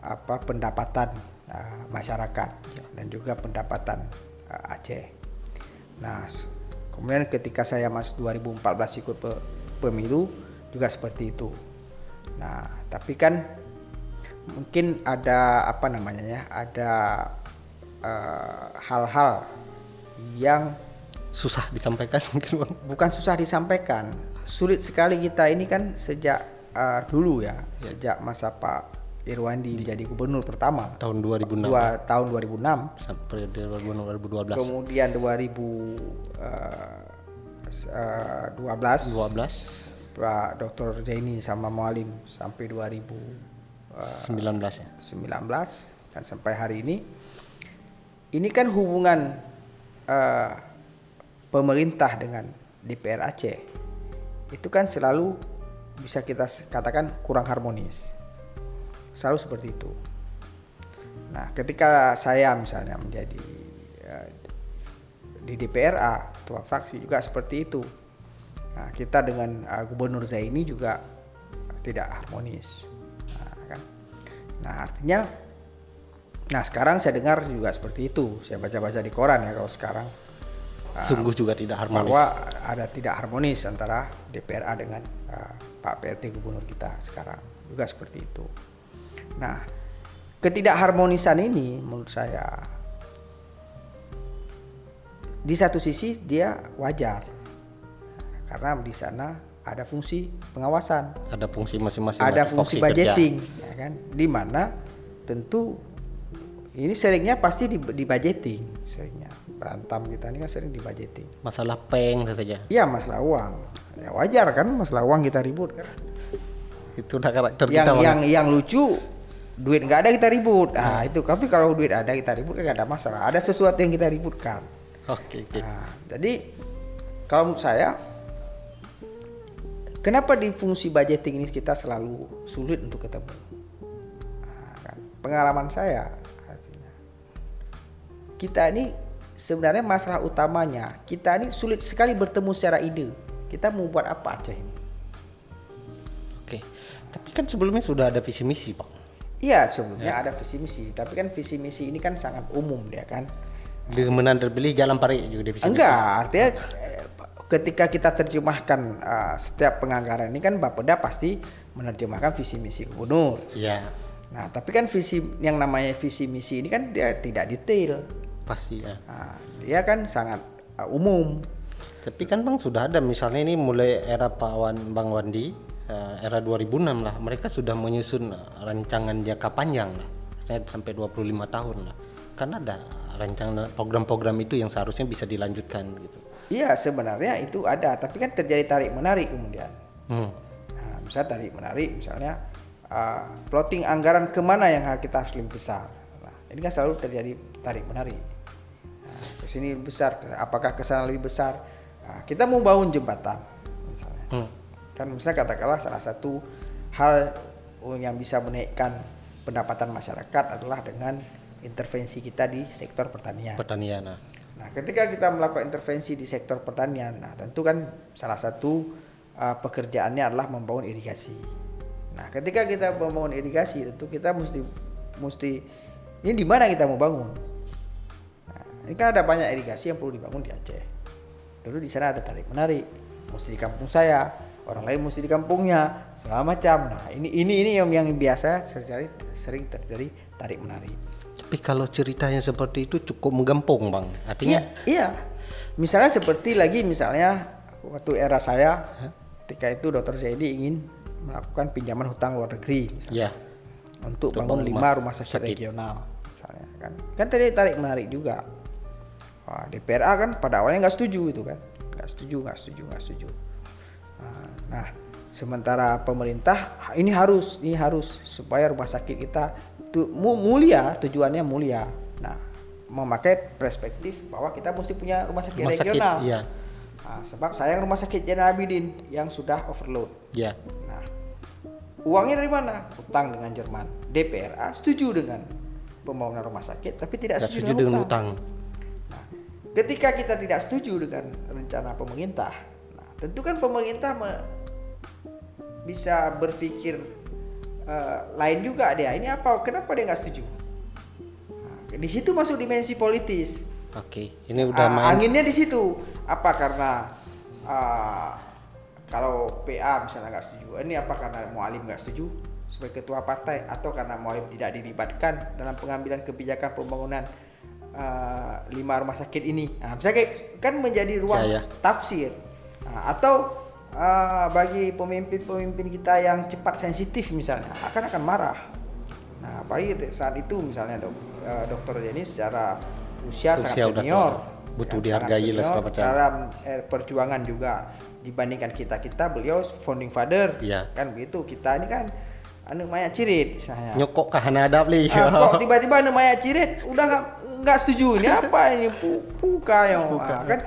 apa pendapatan uh, masyarakat dan juga pendapatan uh, Aceh. Nah, kemudian ketika saya masuk 2014 ikut pe- pemilu juga seperti itu. Nah, tapi kan mungkin ada apa namanya ya, ada eh, hal-hal yang Susah disampaikan mungkin bang. bukan susah disampaikan, sulit sekali kita ini kan sejak eh, dulu ya, sejak masa Pak Irwandi menjadi gubernur pertama Tahun 2006 dua tahun 2006 sampai 2012. kemudian 2012 eh, 12 Pak Dr. Jaini sama Mualim sampai 2019 19 ya. dan sampai hari ini ini kan hubungan eh, pemerintah dengan DPR Aceh itu kan selalu bisa kita katakan kurang harmonis. Selalu seperti itu. Nah, ketika saya misalnya menjadi uh, di DPRA ketua fraksi juga seperti itu. Nah, kita dengan uh, Gubernur Zaini juga tidak harmonis. Nah, artinya, nah sekarang saya dengar juga seperti itu. Saya baca-baca di koran ya kalau sekarang. Uh, Sungguh juga tidak harmonis. Bahwa ada tidak harmonis antara DPRA dengan uh, Pak PRT Gubernur kita sekarang juga seperti itu. Nah, ketidakharmonisan ini menurut saya di satu sisi dia wajar karena di sana ada fungsi pengawasan, ada fungsi masing-masing, ada fungsi budgeting, ya kan? Di mana tentu ini seringnya pasti di, di budgeting, seringnya berantam kita ini kan sering di budgeting. Masalah peng saja. Iya masalah uang, ya wajar kan masalah uang kita ribut kan. Itu udah karakter yang, kita. Yang yang lucu duit nggak ada kita ribut, nah hmm. itu. Tapi kalau duit ada kita ribut nggak ada masalah. Ada sesuatu yang kita ributkan. Oke. Okay, okay. Nah, jadi kalau menurut saya Kenapa di fungsi budgeting ini kita selalu sulit untuk ketemu? Nah, kan? Pengalaman saya artinya kita ini sebenarnya masalah utamanya kita ini sulit sekali bertemu secara ide. Kita mau buat apa aja ini? Oke, tapi kan sebelumnya sudah ada visi misi, Pak. Iya, sebelumnya ya. ada visi misi, tapi kan visi misi ini kan sangat umum dia kan. Dengan terpilih jalan pari juga visi misi. Enggak, artinya ketika kita terjemahkan uh, setiap penganggaran ini kan Bapeda pasti menerjemahkan visi misi gubernur. Iya. Nah, tapi kan visi yang namanya visi misi ini kan dia tidak detail. Pasti ya. Nah, dia kan sangat uh, umum. Tapi kan Bang sudah ada misalnya ini mulai era Pak Wan Bang Wandi uh, era 2006 lah mereka sudah menyusun rancangan jangka panjang lah. sampai 25 tahun lah. Kan ada rancangan program-program itu yang seharusnya bisa dilanjutkan gitu. Iya sebenarnya itu ada, tapi kan terjadi tarik menarik kemudian. Hmm. Nah, misalnya tarik menarik, misalnya uh, plotting anggaran ke mana yang kita harus lebih besar. Nah, ini kan selalu terjadi tarik menarik. Nah, ke sini besar, apakah ke sana lebih besar? Nah, kita mau bangun jembatan, misalnya. Hmm. Kan misalnya katakanlah salah satu hal yang bisa menaikkan pendapatan masyarakat adalah dengan intervensi kita di sektor pertanian. Pertanian. Nah. Nah, ketika kita melakukan intervensi di sektor pertanian, nah tentu kan salah satu uh, pekerjaannya adalah membangun irigasi. Nah, ketika kita membangun irigasi, tentu kita mesti mesti ini di mana kita mau bangun. Nah, ini kan ada banyak irigasi yang perlu dibangun di Aceh. Tentu di sana ada tarik menarik. Mesti di kampung saya, orang lain mesti di kampungnya, segala macam. Nah, ini ini ini yang yang biasa sering terjadi tarik menarik. Tapi kalau ceritanya seperti itu cukup menggempung bang. Artinya? Iya. iya. Misalnya seperti lagi misalnya waktu era saya, huh? ketika itu Dokter Zaidi ingin melakukan pinjaman hutang luar negeri, misalnya, yeah. untuk, untuk bangun lima rumah sakit, sakit regional, misalnya kan. Kan tadi tarik menarik juga. Wah, DPRA kan pada awalnya nggak setuju itu kan, nggak setuju, nggak setuju, nggak setuju. Nah, sementara pemerintah ini harus, ini harus supaya rumah sakit kita tu, mulia tujuannya mulia. Nah memakai perspektif bahwa kita mesti punya rumah sakit rumah regional. sakit, iya. nah, sebab sayang rumah sakit Jenderal Abidin yang sudah overload. Ya. nah uangnya dari mana? Utang dengan Jerman. DPRA setuju dengan pembangunan rumah sakit tapi tidak setuju, setuju dengan, utang, Nah, ketika kita tidak setuju dengan rencana pemerintah nah tentu kan pemerintah me, bisa berpikir uh, lain juga dia. Ini apa? Kenapa dia nggak setuju? Nah, di situ masuk dimensi politis. Oke, ini udah uh, main. Anginnya di situ. Apa karena uh, kalau PA misalnya nggak setuju, ini apa karena Mualim nggak setuju sebagai ketua partai atau karena Mualim tidak dilibatkan dalam pengambilan kebijakan pembangunan uh, lima rumah sakit ini? Nah, bisa kayak kan menjadi ruang ya, ya. tafsir. Nah, atau uh, bagi pemimpin-pemimpin kita yang cepat sensitif misalnya akan akan marah. Nah, apalagi saat itu misalnya dok, uh, dokter Jenny secara usia, usia sangat senior, butuh dihargai lah segala macam. Dalam eh, perjuangan juga dibandingkan kita kita beliau founding father, ya. kan begitu. Kita ini kan anu maya cirit misalnya. Nyokok kahana adab li. Uh, kok tiba-tiba anu maya cirit udah nggak nggak setuju ini apa ini puka yang kan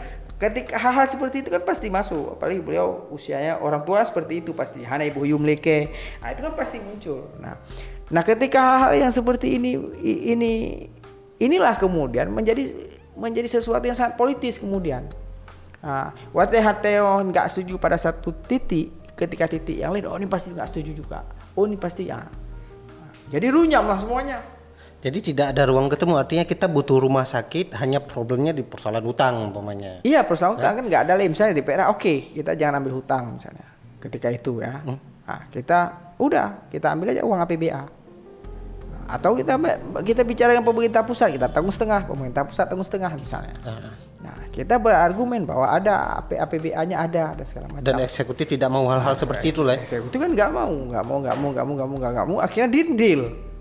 ketika hal-hal seperti itu kan pasti masuk. Apalagi beliau usianya orang tua seperti itu pasti hana ibu yumleke nah itu kan pasti muncul. Nah nah ketika hal-hal yang seperti ini ini inilah kemudian menjadi menjadi sesuatu yang sangat politis kemudian. Nah, wate hateo nggak setuju pada satu titik ketika titik yang lain oh ini pasti nggak setuju juga. Oh ini pasti ya jadi runyam lah semuanya jadi tidak ada ruang ketemu, artinya kita butuh rumah sakit, hanya problemnya di persoalan hutang umpamanya. Iya persoalan hutang kan nggak ada lagi, misalnya di PRA oke okay, kita jangan ambil hutang misalnya, ketika itu ya, hmm? nah, kita udah kita ambil aja uang APBA, atau kita kita bicara dengan pemerintah pusat kita tanggung setengah, pemerintah pusat tanggung setengah misalnya. Uh. Nah kita berargumen bahwa ada APBA-nya ada dan segala macam. Dan eksekutif tidak mau hal-hal nah, seperti itu lah. Eksekutif kan nggak mau, nggak mau, nggak mau, nggak mau, nggak mau, nggak mau, akhirnya deal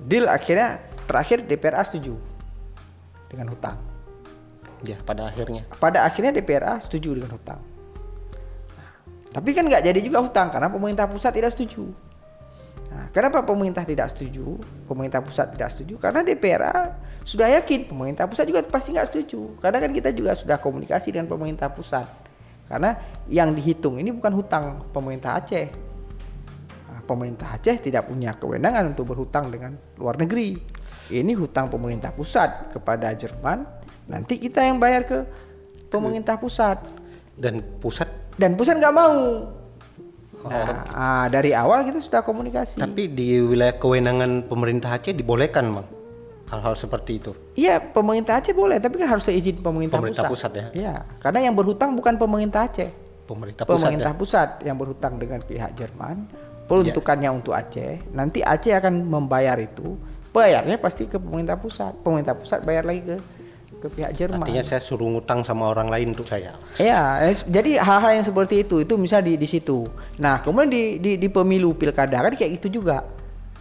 deal akhirnya terakhir DPRA setuju dengan hutang. Ya, pada akhirnya. Pada akhirnya DPRA setuju dengan hutang. Nah, tapi kan nggak jadi juga hutang karena pemerintah pusat tidak setuju. Nah, kenapa pemerintah tidak setuju? Pemerintah pusat tidak setuju karena DPRA sudah yakin pemerintah pusat juga pasti nggak setuju. Karena kan kita juga sudah komunikasi dengan pemerintah pusat. Karena yang dihitung ini bukan hutang pemerintah Aceh, pemerintah Aceh tidak punya kewenangan untuk berhutang dengan luar negeri. Ini hutang pemerintah pusat kepada Jerman. Nanti kita yang bayar ke pemerintah pusat. Dan pusat? Dan pusat nggak mau. Nah, oh. dari awal kita sudah komunikasi. Tapi di wilayah kewenangan pemerintah Aceh dibolehkan, bang, hal-hal seperti itu. Iya, pemerintah Aceh boleh, tapi kan harus seizin pemerintah, pemerintah pusat. pusat ya. Iya, karena yang berhutang bukan pemerintah Aceh. Pemerintah pusat. Pemerintah ya? pusat yang berhutang dengan pihak Jerman peruntukannya yeah. untuk Aceh nanti Aceh akan membayar itu bayarnya pasti ke pemerintah pusat. Pemerintah pusat bayar lagi ke ke pihak Jerman. Artinya saya suruh ngutang sama orang lain untuk saya. Ya jadi hal-hal yang seperti itu itu bisa di di situ. Nah kemudian di, di di pemilu pilkada kan kayak gitu juga.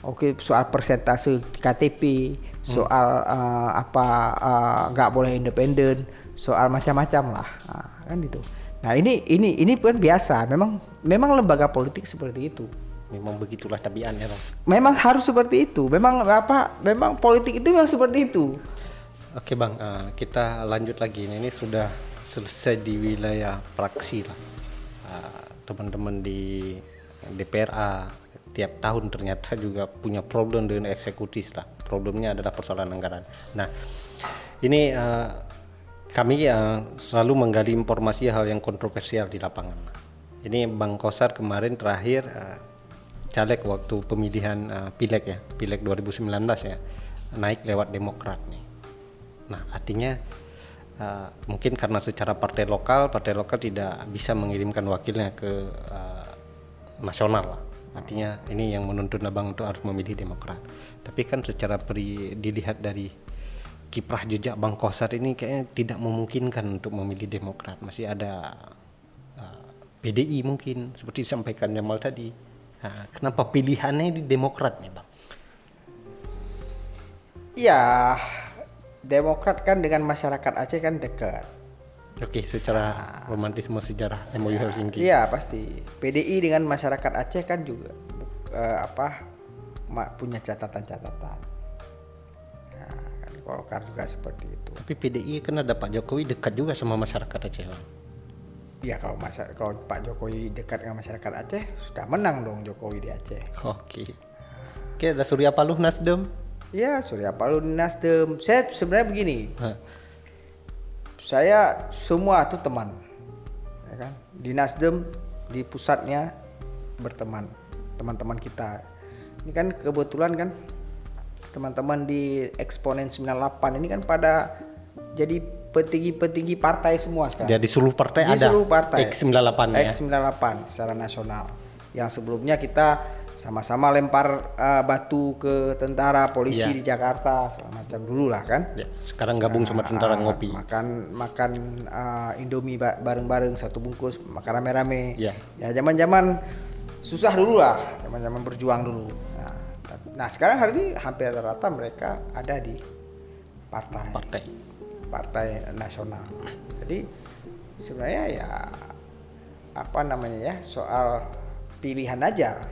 Oke soal persentase KTP soal hmm. uh, apa eh, nggak uh, boleh independen soal macam-macam lah. Nah, kan itu nah ini ini ini pun biasa. Memang memang lembaga politik seperti itu memang begitulah tabiatnya bang. Memang harus seperti itu. Memang apa memang politik itu memang seperti itu. Oke bang uh, kita lanjut lagi. Ini, ini sudah selesai di wilayah praksi lah. Uh, teman-teman di DPRA tiap tahun ternyata juga punya problem dengan eksekutif lah. Problemnya adalah persoalan anggaran. Nah ini uh, kami uh, selalu menggali informasi hal yang kontroversial di lapangan. Ini Bang Kosar kemarin terakhir uh, caleg waktu pemilihan uh, pileg ya, pileg 2019 ya, naik lewat Demokrat nih. Nah, artinya uh, mungkin karena secara partai lokal, partai lokal tidak bisa mengirimkan wakilnya ke uh, nasional lah. Artinya ini yang menuntun abang untuk harus memilih Demokrat. Tapi kan secara peri, dilihat dari kiprah jejak Bang Kosar ini kayaknya tidak memungkinkan untuk memilih Demokrat. Masih ada uh, PDI mungkin seperti disampaikan Jamal tadi Nah, kenapa pilihannya di Demokrat nih bang? Ya, Demokrat kan dengan masyarakat Aceh kan dekat. Oke, secara nah, romantisme sejarah MOU Helsinki. Iya pasti. PDI dengan masyarakat Aceh kan juga uh, apa punya catatan-catatan. Nah, kan Golkar juga seperti itu. Tapi PDI kan ada Pak Jokowi dekat juga sama masyarakat Aceh bang. Ya kalau masa kalau Pak Jokowi dekat dengan masyarakat Aceh sudah menang dong Jokowi di Aceh. Oke. Oke ada Surya Paloh Nasdem. Iya Surya Paloh Nasdem. Saya sebenarnya begini. Hah. Saya semua itu teman. Ya kan? Di Nasdem di pusatnya berteman teman-teman kita. Ini kan kebetulan kan teman-teman di Eksponen 98 ini kan pada jadi petinggi-petinggi partai semua sekarang. Jadi seluruh partai Jadi ada. seluruh partai. X98 ya. X98 secara nasional. Yang sebelumnya kita sama-sama lempar uh, batu ke tentara polisi ya. di Jakarta segala macam dulu lah kan. Ya. Sekarang gabung sama tentara uh, ngopi. Makan makan uh, Indomie bareng-bareng satu bungkus, makan rame-rame. Ya. Ya zaman-zaman susah dulu lah, zaman-zaman berjuang dulu. Nah, nah sekarang hari ini hampir rata-rata mereka ada di partai. Partai partai nasional. Jadi sebenarnya ya apa namanya ya soal pilihan aja.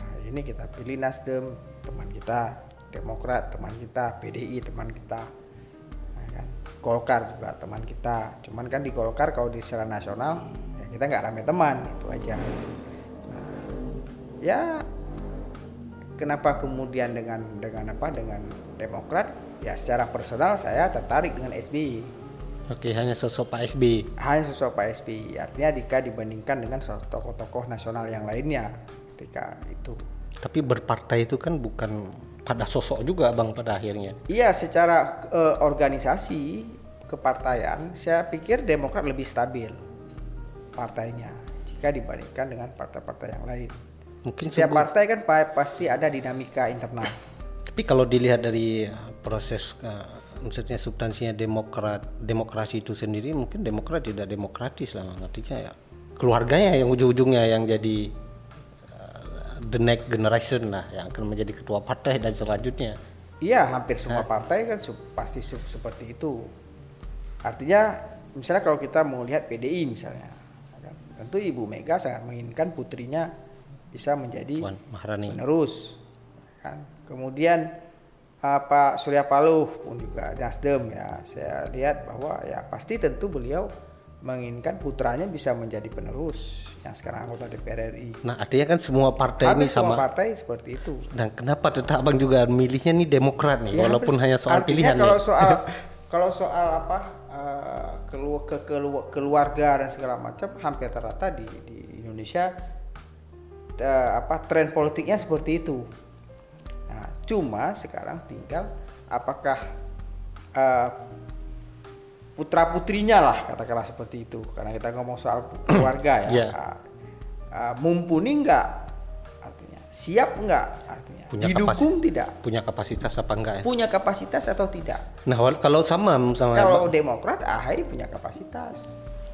Nah, ini kita pilih Nasdem teman kita, Demokrat teman kita, PDI teman kita. Nah, kan? Golkar juga teman kita cuman kan di Golkar kalau di secara nasional ya kita nggak rame teman itu aja Nah, ya kenapa kemudian dengan dengan apa dengan Demokrat ya secara personal saya tertarik dengan SBY Oke, hanya sosok Pak SBY. hanya sosok Pak SBY artinya jika dibandingkan dengan tokoh-tokoh nasional yang lainnya ketika itu Tapi berpartai itu kan bukan pada sosok juga Bang pada akhirnya. Iya, secara eh, organisasi kepartaian, saya pikir Demokrat lebih stabil partainya jika dibandingkan dengan partai-partai yang lain. Mungkin Setiap sungguh- partai kan pa- pasti ada dinamika internal. Tapi kalau dilihat dari proses uh, maksudnya substansinya demokrat demokrasi itu sendiri mungkin demokrat tidak demokratis lah artinya ya keluarganya yang ujung-ujungnya yang jadi uh, the next generation lah yang akan menjadi ketua partai dan selanjutnya. Iya, hampir semua partai kan su- pasti su- seperti itu. Artinya, misalnya kalau kita mau lihat PDI misalnya, tentu Ibu Mega sangat menginginkan putrinya bisa menjadi Puan Maharani. penerus kan kemudian uh, Pak Surya Paloh pun juga Nasdem ya saya lihat bahwa ya pasti tentu beliau menginginkan putranya bisa menjadi penerus yang sekarang anggota DPR RI Nah artinya kan semua partai Hampir ini semua sama. partai seperti itu Dan kenapa tetap abang juga milihnya nih demokrat nih Ya, walaupun hanya soal artinya pilihan kalau nih. soal kalau soal apa uh, kelu- ke kelu- keluarga dan segala macam hampir rata di, di Indonesia uh, apa tren politiknya seperti itu. Cuma sekarang tinggal apakah uh, putra putrinya lah katakanlah seperti itu karena kita ngomong soal keluarga ya Iya. uh, uh, mumpuni enggak artinya siap enggak artinya Punya didukung tidak Punya kapasitas apa enggak ya? punya kapasitas atau tidak. Nah kalau sama sama Kalau Demokrat, AHY punya kapasitas.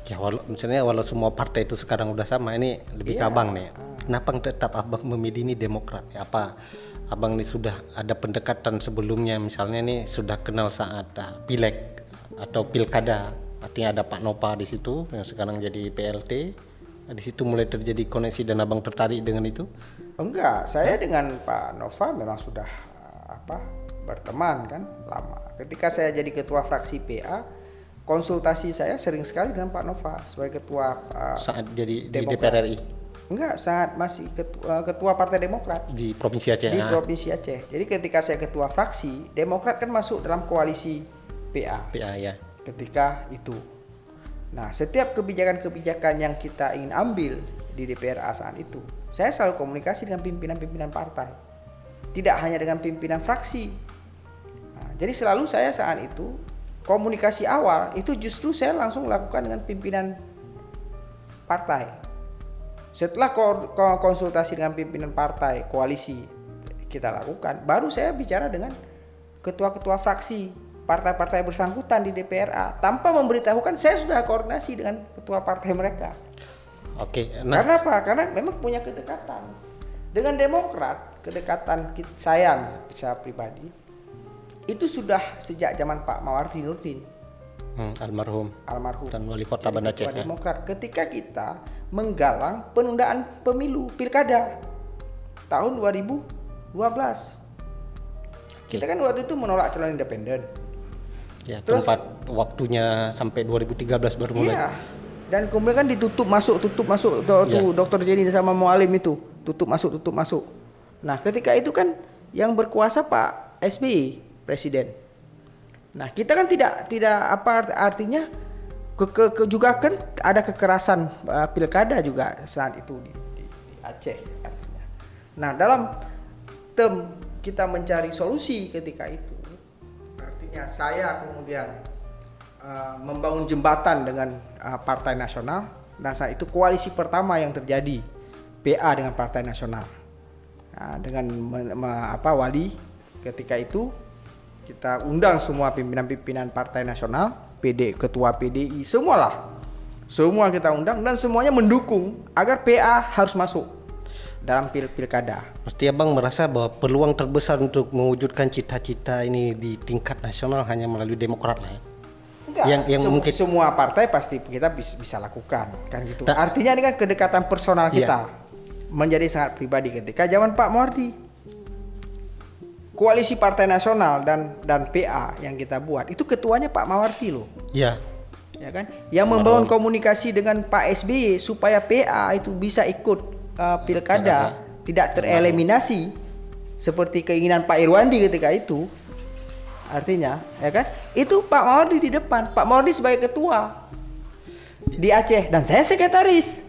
Ya walau misalnya walau semua partai itu sekarang udah sama ini lebih ke Iya. abang nih. Kenapa tetap abang memilih ini Demokrat? Ya, apa abang ini sudah ada pendekatan sebelumnya. Misalnya nih sudah kenal saat ah, pileg atau pilkada. Artinya ada Pak Nopa di situ yang sekarang jadi PLT di situ mulai terjadi koneksi dan abang tertarik dengan itu? Enggak, saya dengan Pak Nova memang sudah uh, apa berteman kan lama. Ketika saya jadi ketua fraksi PA, konsultasi saya sering sekali dengan Pak Nova sebagai ketua uh, saat jadi di. DPR RI enggak saat masih ketua, ketua Partai Demokrat di provinsi Aceh. di Ah, Provinsi Aceh. Jadi ketika saya ketua fraksi, Demokrat kan masuk dalam koalisi PA. PA ya. ketika itu. Nah, setiap kebijakan-kebijakan yang kita ingin ambil di DPRA saat itu, saya selalu komunikasi dengan pimpinan-pimpinan partai. Tidak hanya dengan pimpinan fraksi. Nah, jadi selalu saya saat itu komunikasi awal itu justru saya langsung lakukan dengan pimpinan partai. Setelah ko- ko- konsultasi dengan pimpinan partai koalisi kita lakukan, baru saya bicara dengan ketua-ketua fraksi partai-partai bersangkutan di DPRA tanpa memberitahukan saya sudah koordinasi dengan ketua partai mereka. Oke, nah Karena apa? Karena memang punya kedekatan. Dengan Demokrat, kedekatan saya secara pribadi itu sudah sejak zaman Pak Mawardi Nurdin hmm, almarhum almarhum dan wali kota Banda Aceh. ya. Demokrat ketika kita menggalang penundaan pemilu pilkada tahun 2012. Kita kan waktu itu menolak calon independen. Ya, Terus- tempat waktunya sampai 2013 baru mulai. Iya. Dan kemudian kan ditutup masuk, tutup masuk tuh, tuh Dokter Jenny sama Mualim itu, tutup masuk, tutup masuk. Nah, ketika itu kan yang berkuasa Pak SBY presiden. Nah, kita kan tidak tidak apa art- artinya ke, ke- ke- juga kan ada kekerasan uh, pilkada juga saat itu di, di, di Aceh artinya. Nah, dalam term kita mencari solusi ketika itu artinya saya kemudian uh, membangun jembatan dengan uh, Partai Nasional. Dan saat itu koalisi pertama yang terjadi PA dengan Partai Nasional. Nah, dengan me- me- apa wali ketika itu kita undang semua pimpinan-pimpinan Partai Nasional PD ketua PDI semualah semua kita undang dan semuanya mendukung agar PA harus masuk dalam pil pilkada Berarti abang merasa bahwa peluang terbesar untuk mewujudkan cita-cita ini di tingkat nasional hanya melalui Demokrat lah ya. Enggak, Yang- yang sem- mungkin- semua partai pasti kita bisa, bisa lakukan kan gitu. Tak- Artinya ini kan kedekatan personal Iya. kita menjadi sangat pribadi ketika zaman Pak Mordi. Koalisi Partai Nasional dan dan PA yang kita buat itu ketuanya Pak Mawarti loh. Iya. Ya kan? Yang membangun komunikasi dengan Pak SBY supaya PA itu bisa ikut uh, pilkada tidak tereliminasi seperti keinginan Pak Irwandi ketika itu. Artinya, ya kan? Itu Pak Mawardi di depan, Pak Mawardi sebagai ketua di Aceh dan saya sekretaris.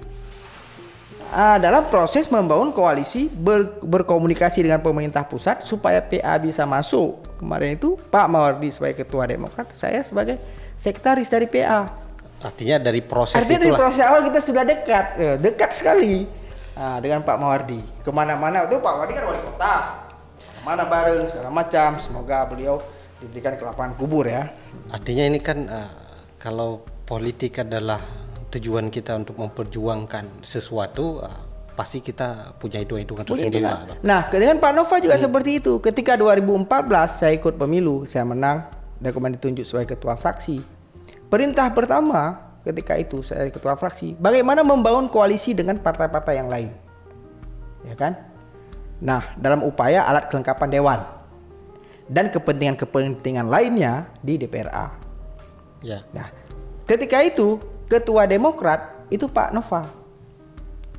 Ah, dalam proses membangun koalisi ber, berkomunikasi dengan pemerintah pusat supaya PA bisa masuk. Kemarin itu Pak Mawardi sebagai ketua Demokrat, saya sebagai sekretaris dari PA. Artinya dari proses Artinya itulah. dari proses awal kita sudah dekat, eh, dekat sekali ah, dengan Pak Mawardi. Ke mana-mana itu Pak Mawardi kan wali kota, mana bareng segala macam. Semoga beliau diberikan ke lapangan kubur ya. Artinya ini kan uh, kalau politik adalah tujuan kita untuk memperjuangkan sesuatu, uh, pasti kita punya hitung-hitungan tersendiri lah. Nah, dengan Pak Nova juga seperti itu. Ketika 2014 saya ikut pemilu, saya menang dan kemudian ditunjuk sebagai ketua fraksi. Perintah pertama ketika itu saya ketua fraksi, bagaimana membangun koalisi dengan partai-partai yang lain. Ya kan? Nah, dalam upaya alat kelengkapan dewan dan kepentingan-kepentingan lainnya di DPRA. Ya. Nah, ketika itu ketua Demokrat itu Pak Nova.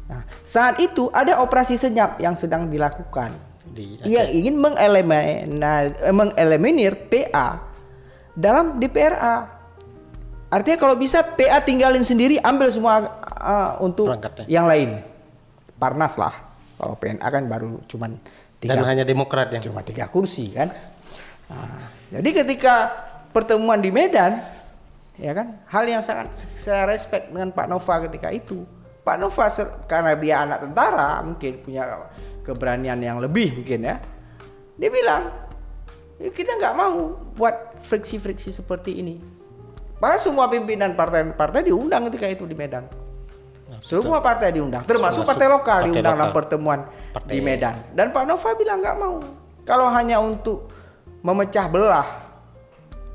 Nah, saat itu ada operasi senyap yang sedang dilakukan. Di Yang ingin mengelimina- mengeliminir PA dalam DPRA. Artinya kalau bisa PA tinggalin sendiri, ambil semua uh, untuk Perangkatnya. yang lain. Parnas lah. Kalau PNA kan baru cuman Dan tiga hanya Demokrat yang cuma tiga kursi kan. Nah, jadi ketika pertemuan di Medan, ya kan, hal yang sangat saya respect dengan Pak Nova ketika itu. Pak Nova karena dia anak tentara mungkin punya keberanian yang lebih mungkin ya. Dia bilang, "Ya, kita nggak mau buat friksi-friksi seperti ini. Padahal semua pimpinan partai-partai diundang ketika itu di Medan. Semua partai diundang, termasuk, partai lokal partai diundang dalam lokal. pertemuan Partai- di Medan. Dan Pak Nova bilang nggak mau. Kalau hanya untuk memecah belah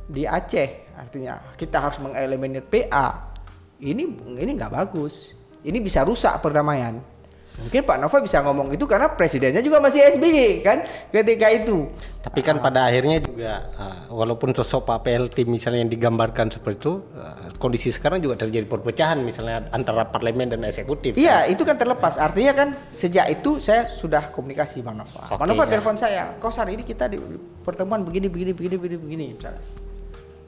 di Aceh, artinya kita harus mengeliminir PA. Ini ini nggak bagus. Ini bisa rusak perdamaian. Mungkin Pak Nova bisa ngomong itu karena presidennya juga masih SBY kan ketika itu. Tapi kan pada akhirnya juga uh, walaupun sosok Pak PLT misalnya yang digambarkan seperti itu, uh, kondisi sekarang juga terjadi perpecahan misalnya antara parlemen dan eksekutif. Iya, itu kan terlepas. Artinya kan sejak itu saya sudah komunikasi Bang Nova. Bang Oke, Nova ya. telepon saya, "Kosar, ini kita di di pertemuan begini begini begini begini begini misalnya."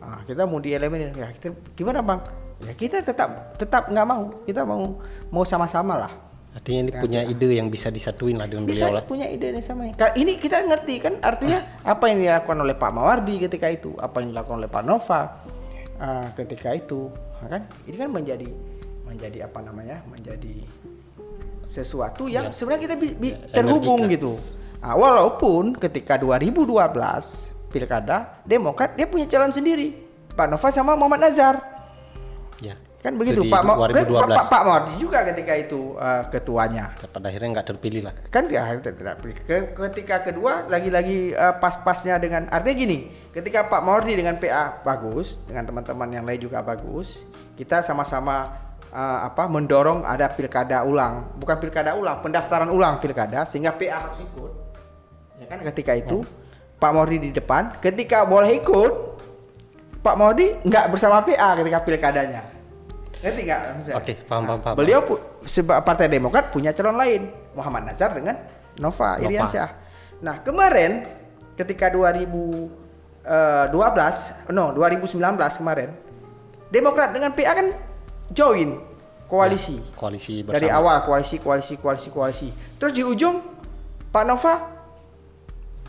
Ah, kita mau dieliminir. Ya, kita gimana, Bang? Ya, kita tetap tetap nggak mau. Kita mau mau sama-sama lah. Artinya ini punya ide yang bisa disatuin lah dengan Bisa beliau lah. punya ide yang sama. Ini kita ngerti kan artinya apa yang dilakukan oleh Pak Mawardi ketika itu, apa yang dilakukan oleh Pak Nova ah, ketika itu, Ah, kan? Ini kan menjadi menjadi apa namanya? Menjadi sesuatu yang sebenarnya kita bi- bi- Ya, terhubung gitu. Ah, walaupun ketika 2012 pilkada Demokrat dia punya calon sendiri, Pak Nova sama Muhammad Nazar. Ya. Kan begitu Pak Ma- kan 2012. Pak, Pak Mawardi juga ketika itu ah, ketuanya Pada akhirnya nggak terpilih lah. kan ya tidak Ke- ketika kedua lagi-lagi uh, pas-pasnya dengan artinya gini ketika Pak Mawardi dengan PA bagus dengan teman-teman yang lain juga bagus kita sama-sama uh, apa mendorong ada pilkada ulang bukan pilkada ulang pendaftaran ulang pilkada sehingga PA harus ikut ya kan ketika itu Pak Mawardi di depan ketika boleh ikut Pak Mawardi nggak bersama PA ketika pilkadanya ngerti nggak? Oke, paham, paham, paham. Beliau pu- seba- Partai Demokrat punya calon lain, Muhammad Nazar dengan Nova Nova. Iriansyah. Nah, kemarin ketika 2012, no 2019 kemarin, Demokrat dengan PA kan join koalisi. Koalisi bersama. Dari awal koalisi, koalisi, koalisi, koalisi. Terus di ujung Pak Nova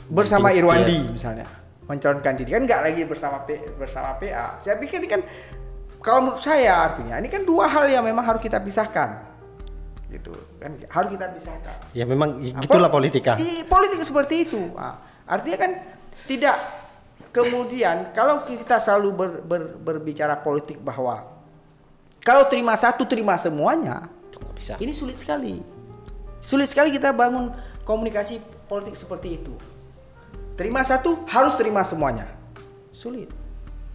bersama Irwandi misalnya mencalonkan diri kan nggak lagi bersama P, bersama PA. Saya pikir ini kan kalau menurut saya artinya ini kan dua hal yang memang harus kita pisahkan. Gitu kan harus kita pisahkan. Ya memang Nah, gitulah pol- politika. i- politik seperti itu. Ah, artinya kan tidak kemudian kalau kita selalu ber- ber- berbicara politik bahwa kalau terima satu terima semuanya, bisa. ini sulit sekali. Sulit sekali kita bangun komunikasi politik seperti itu. Terima satu harus terima semuanya. Sulit.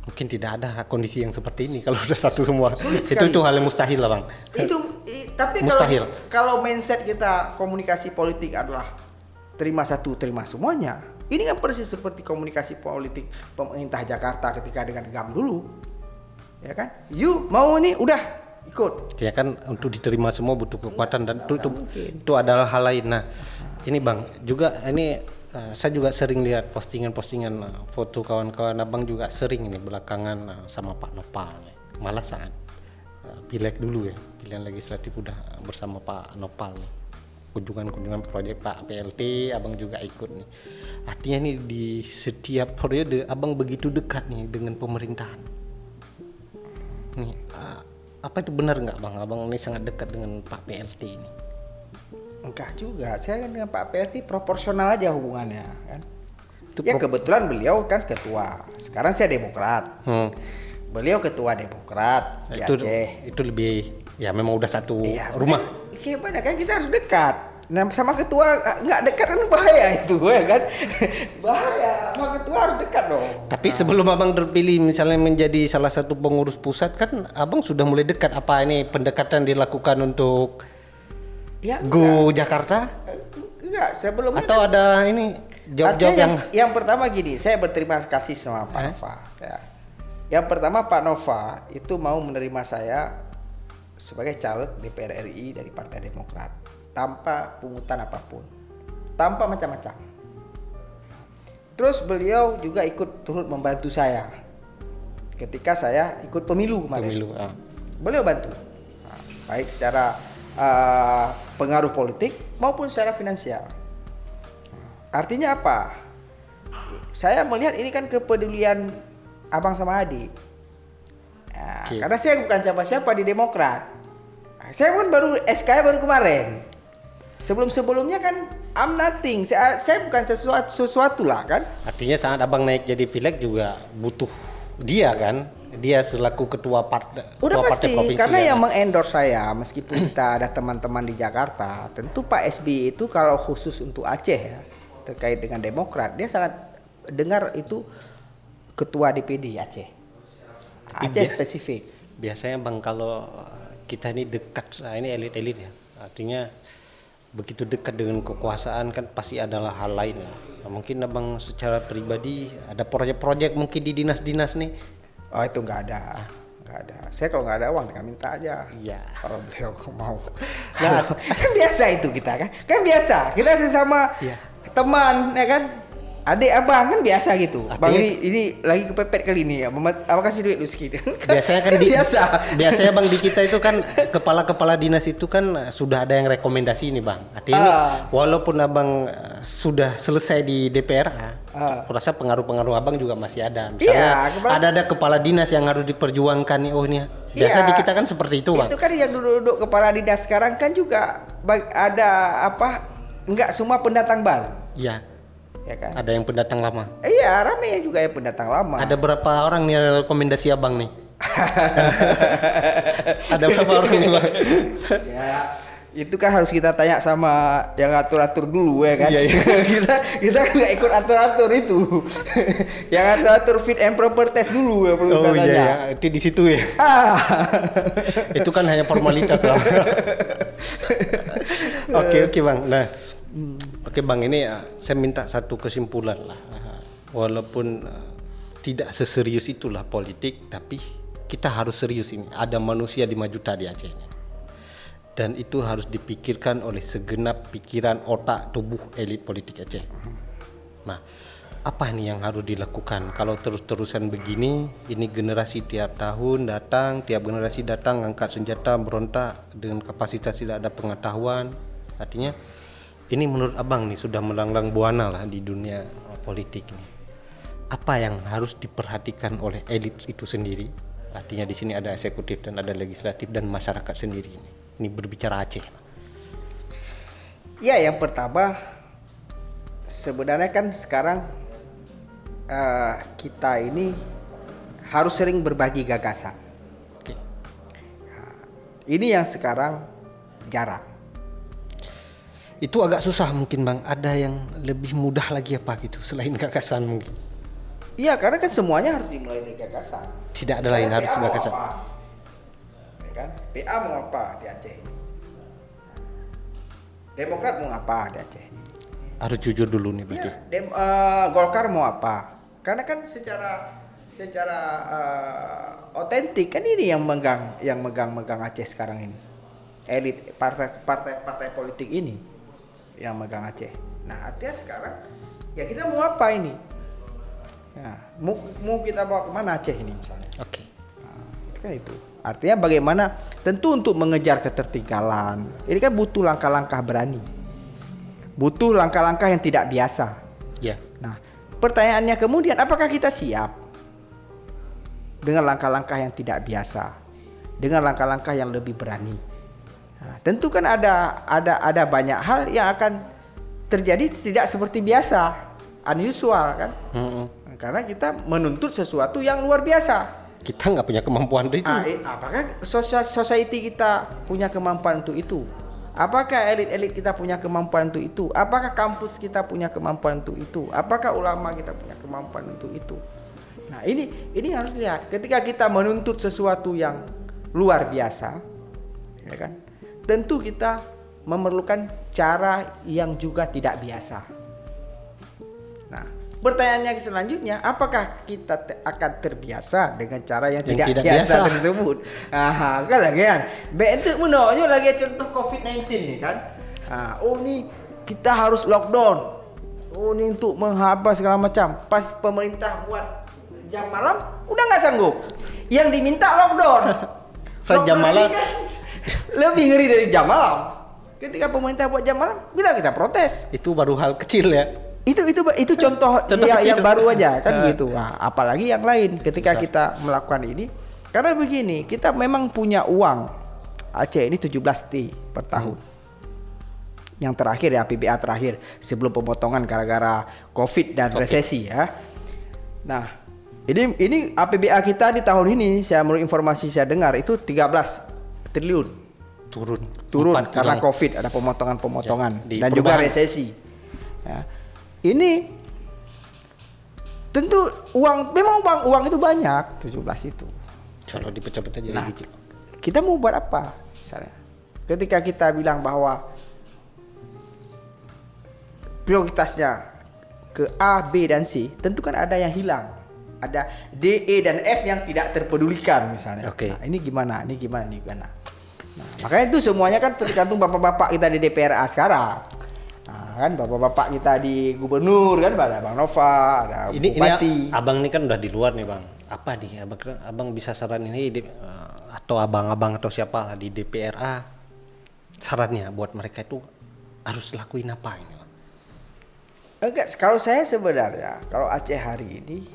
Mungkin tidak ada kondisi yang seperti ini kalau udah satu semua. Sulit itu itu hal yang mustahil lah bang. itu i- tapi Mustahil. kalau kalau mindset kita komunikasi politik adalah terima satu terima semuanya Ini kan persis seperti komunikasi politik pemerintah Jakarta ketika dengan GAM dulu. Ya kan? You mau nih udah ikut. Ya kan untuk diterima semua butuh kekuatan dan itu, itu, itu adalah hal lain. Nah, ini Bang, juga ini uh, saya juga sering lihat postingan-postingan uh, foto kawan-kawan Abang juga sering ini belakangan uh, sama Pak Nopal. Malah saat uh, pileg dulu ya, pilihan legislatif udah bersama Pak Nopal nih. Kunjungan-kunjungan proyek Pak PLT, Abang juga ikut nih. Artinya nih di setiap periode Abang begitu dekat nih dengan pemerintahan. Nih, apa itu benar nggak Bang? Abang ini sangat dekat dengan Pak PLT ini. Enggak juga, saya kan dengan Pak PLT proporsional aja hubungannya kan. Itu ya kebetulan beliau kan ketua. Sekarang saya Demokrat. Hmm. Beliau ketua Demokrat itu, Aceh. Itu lebih ya memang udah satu iya, rumah. Gimana kan kita harus dekat. Nah sama ketua nggak dekat kan bahaya itu ya kan bahaya sama ketua harus dekat dong. Tapi nah. sebelum abang terpilih misalnya menjadi salah satu pengurus pusat kan abang sudah mulai dekat apa ini pendekatan dilakukan untuk ya, Go enggak. Jakarta? Enggak sebelumnya. Atau ada ini job-job yang, yang yang pertama gini saya berterima kasih sama Pak eh? Nova. Ya. Yang pertama Pak Nova itu mau menerima saya sebagai caleg DPR RI dari Partai Demokrat tanpa pungutan apa pun, tanpa macam-macam. Terus beliau juga ikut turut membantu saya ketika saya ikut pemilu kemarin. Pemilu. Ah. Beliau bantu, nah, baik secara uh, pengaruh politik maupun secara finansial. Artinya apa? Saya melihat ini kan kepedulian abang sama adik. Nah, Karena saya bukan siapa-siapa di Demokrat. Saya pun baru SK baru kemarin. Sebelum-sebelumnya kan I'm nothing. Saya, saya bukan sesuatu sesuatu lah kan. Artinya saat abang naik jadi pileg juga butuh dia kan. Dia selaku ketua partai. Udah pasti partai karena ya, yang kan? mengendorse saya meskipun kita ada teman-teman di Jakarta, tentu Pak SBY itu kalau khusus untuk Aceh ya terkait dengan Demokrat dia sangat dengar itu ketua DPD Aceh. Tapi Aceh bi spesifik. Biasanya bang kalau kita ini dekat, nah ini elit-elit ya. Artinya begitu dekat dengan kekuasaan kan pasti adalah hal lain lah. Nah, mungkin abang secara pribadi ada proyek-proyek mungkin di dinas-dinas nih. Oh itu nggak ada, nggak ada. Saya kalau nggak ada uang tinggal minta aja. Iya. Kalau beliau mau. Nah, kan biasa itu kita kan, kan biasa. Kita sesama ya. teman ya kan Adik abang kan biasa gitu. Bang ini, ini lagi kepepet kali ini ya. Apa kasih duit lu sekian. Biasanya kan di, biasa. Biasanya bang di kita itu kan kepala-kepala dinas itu kan sudah ada yang rekomendasi ini bang. Artinya ah. ini walaupun abang eh, sudah selesai di DPR, ah. aku rasa pengaruh-pengaruh abang juga masih ada. Misalnya ya, ada ada kepala dinas yang harus diperjuangkan nih. Oh ini biasa ya, di kita kan seperti itu bang. Itu kan yang duduk-duduk kepala dinas sekarang kan juga ada apa? Enggak semua pendatang baru. Iya ya kan? Ada yang pendatang lama. Iya, rame juga yang pendatang lama. Ada berapa orang nih rekomendasi abang nih? ada berapa orang nih bang? ya, itu kan harus kita tanya sama yang atur-atur dulu ya kan. Iya, iya. kita kita kan nggak ikut atur-atur itu. yang atur-atur fit and proper test dulu ya perlu Oh iya, iya, itu di situ ya. Ah. itu kan hanya formalitas lah. Oke oke bang. Nah Oke bang ini uh, saya minta satu kesimpulan lah. Walaupun uh, tidak seserius itulah politik, tapi kita harus serius ini. Ada manusia di juta di Aceh ini. Dan itu harus dipikirkan oleh segenap pikiran otak tubuh elit politik Aceh. Nah, apa ini yang harus dilakukan? Kalau terus-terusan begini, ini generasi tiap tahun datang, tiap generasi datang angkat senjata berontak dengan kapasitas tidak ada pengetahuan. Artinya ini menurut abang nih sudah melanglang buana lah di dunia uh, politik nih. Apa yang harus diperhatikan oleh elit itu sendiri? Artinya di sini ada eksekutif dan ada legislatif dan masyarakat sendiri ini. Ini berbicara Aceh. Ya, yang pertama sebenarnya kan sekarang uh, kita ini harus sering berbagi gagasan. Oke. Ini yang sekarang jarang itu agak susah mungkin bang. Ada yang lebih mudah lagi apa gitu selain gagasan mungkin? Iya karena kan semuanya harus dimulai dari gagasan. Tidak ada Misalnya lain PA harus gagasan. ya kan? PA mau apa di Aceh? Demokrat mau apa di Aceh? Harus jujur dulu nih berarti. Ya, dem, uh, Golkar mau apa? Karena kan secara secara otentik uh, kan ini yang megang yang megang-megang Aceh sekarang ini. Elit partai partai partai politik ini yang megang Aceh. Nah, artinya sekarang ya kita mau apa ini? Ya, mau, mau kita bawa ke mana Aceh ini misalnya? Oke. Okay. Nah, kan itu. Artinya bagaimana tentu untuk mengejar ketertinggalan. Ini kan butuh langkah-langkah berani butuh langkah-langkah yang tidak biasa. Ya. Nah, pertanyaannya kemudian apakah kita siap dengan langkah-langkah yang tidak biasa, dengan langkah-langkah yang lebih berani? Nah, tentu kan ada ada ada banyak hal yang akan terjadi tidak seperti biasa, unusual kan? Mm -hmm. Karena kita menuntut sesuatu yang luar biasa. Kita nggak punya kemampuan itu. Ah, apakah society kita punya kemampuan untuk itu? Apakah elit-elit kita punya kemampuan untuk itu? Apakah kampus kita punya kemampuan untuk itu? Apakah ulama kita punya kemampuan untuk itu? Nah, ini ini harus lihat. Ketika kita menuntut sesuatu yang luar biasa, ya kan? Tentu kita memerlukan cara yang juga tidak biasa. Nah, Pertanyaannya selanjutnya, apakah kita te akan terbiasa dengan cara yang, yang tidak, tidak biasa, biasa tersebut? Ah, kan lagi kan. Bentuk menonyo lagi contoh COVID-19 nih kan. Ah, oh nih kita harus lockdown. Oh ini untuk menghabis segala macam. Pas pemerintah buat jam malam, udah nggak sanggup. Yang diminta lockdown. lockdown jam malam kan lebih ngeri dari jam malam. Ketika pemerintah buat jam malam, kita kita protes. Itu baru hal kecil ya itu itu itu contoh, contoh ya, yang baru aja kan gitu nah, apalagi yang lain ketika Bisa. kita melakukan ini karena begini kita memang punya uang Aceh ini 17 T per tahun hmm. yang terakhir ya PBA terakhir sebelum pemotongan gara-gara COVID dan okay. resesi ya nah ini ini APBA kita di tahun ini saya menurut informasi saya dengar itu 13 triliun turun turun karena COVID ada pemotongan-pemotongan ya, dan juga resesi ya ini tentu uang memang uang uang itu banyak 17 itu. Kalau dipecah-pecah jadi nah, dikit. Kita mau buat apa misalnya? Ketika kita bilang bahwa prioritasnya ke A, B dan C, tentu kan ada yang hilang. Ada D, E dan F yang tidak terpedulikan misalnya. Oke. Okay. Nah, ini gimana? Ini gimana? Ini gimana? Nah, makanya itu semuanya kan tergantung bapak-bapak kita di DPRA sekarang kan bapak-bapak kita di gubernur kan ada Bang Nova, ada ini, Bupati. Ini abang ini kan udah di luar nih bang. Apa nih abang abang bisa saran ini di, uh, atau abang-abang atau siapa lah di DPRA sarannya buat mereka itu harus lakuin apa ini? Enggak, kalau saya sebenarnya kalau Aceh hari ini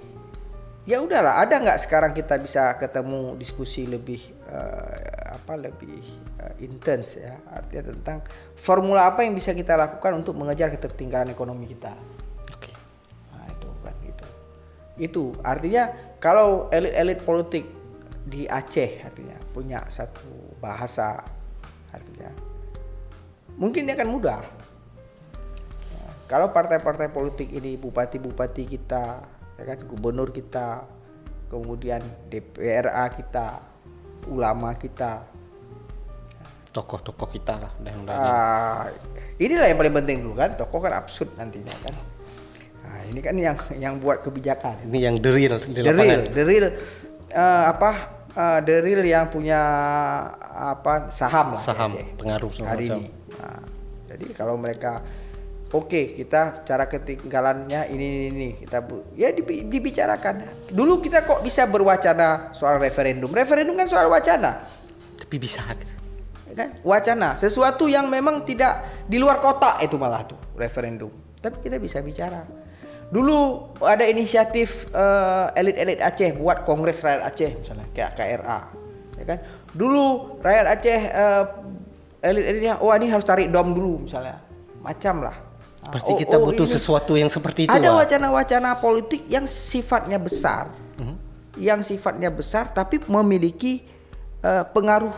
ya udahlah ada nggak sekarang kita bisa ketemu diskusi lebih uh, apa lebih uh, intens ya? Artinya tentang formula apa yang bisa kita lakukan untuk mengejar ketertinggalan ekonomi kita? Oke. Okay. nah itu kan gitu. Itu artinya kalau elit-elit politik di Aceh artinya punya satu bahasa artinya mungkin dia akan mudah. Ya, kalau partai-partai politik ini bupati-bupati kita ya kan gubernur kita kemudian DPRA kita ulama kita. Tokoh-tokoh kita lah dan uh, inilah yang paling penting dulu kan tokoh kan absurd nantinya kan. Nah, ini kan yang yang buat kebijakan. Ini yang the real the real the real uh, apa uh, the real yang punya apa saham lah saham pengaruh hari ini. Nah, jadi kalau mereka oke okay, kita cara ketinggalannya ini ini, ini. kita ya dibicarakan. Dulu kita kok bisa berwacana soal referendum? Referendum kan soal wacana. Tapi bisa. Ya kan? Wacana sesuatu yang memang tidak di luar kotak itu malah tuh referendum. Tapi kita bisa bicara. Dulu ada inisiatif uh, elit-elit Aceh buat kongres rakyat Aceh misalnya kayak KRA ya kan? Dulu rakyat Aceh uh, elit-elitnya wah oh, ini harus tarik dom dulu misalnya. Macam lah Berarti oh, kita oh, butuh sesuatu yang seperti itu. Ada wacana-wacana politik yang sifatnya besar, hmm? yang sifatnya besar, tapi memiliki uh, pengaruh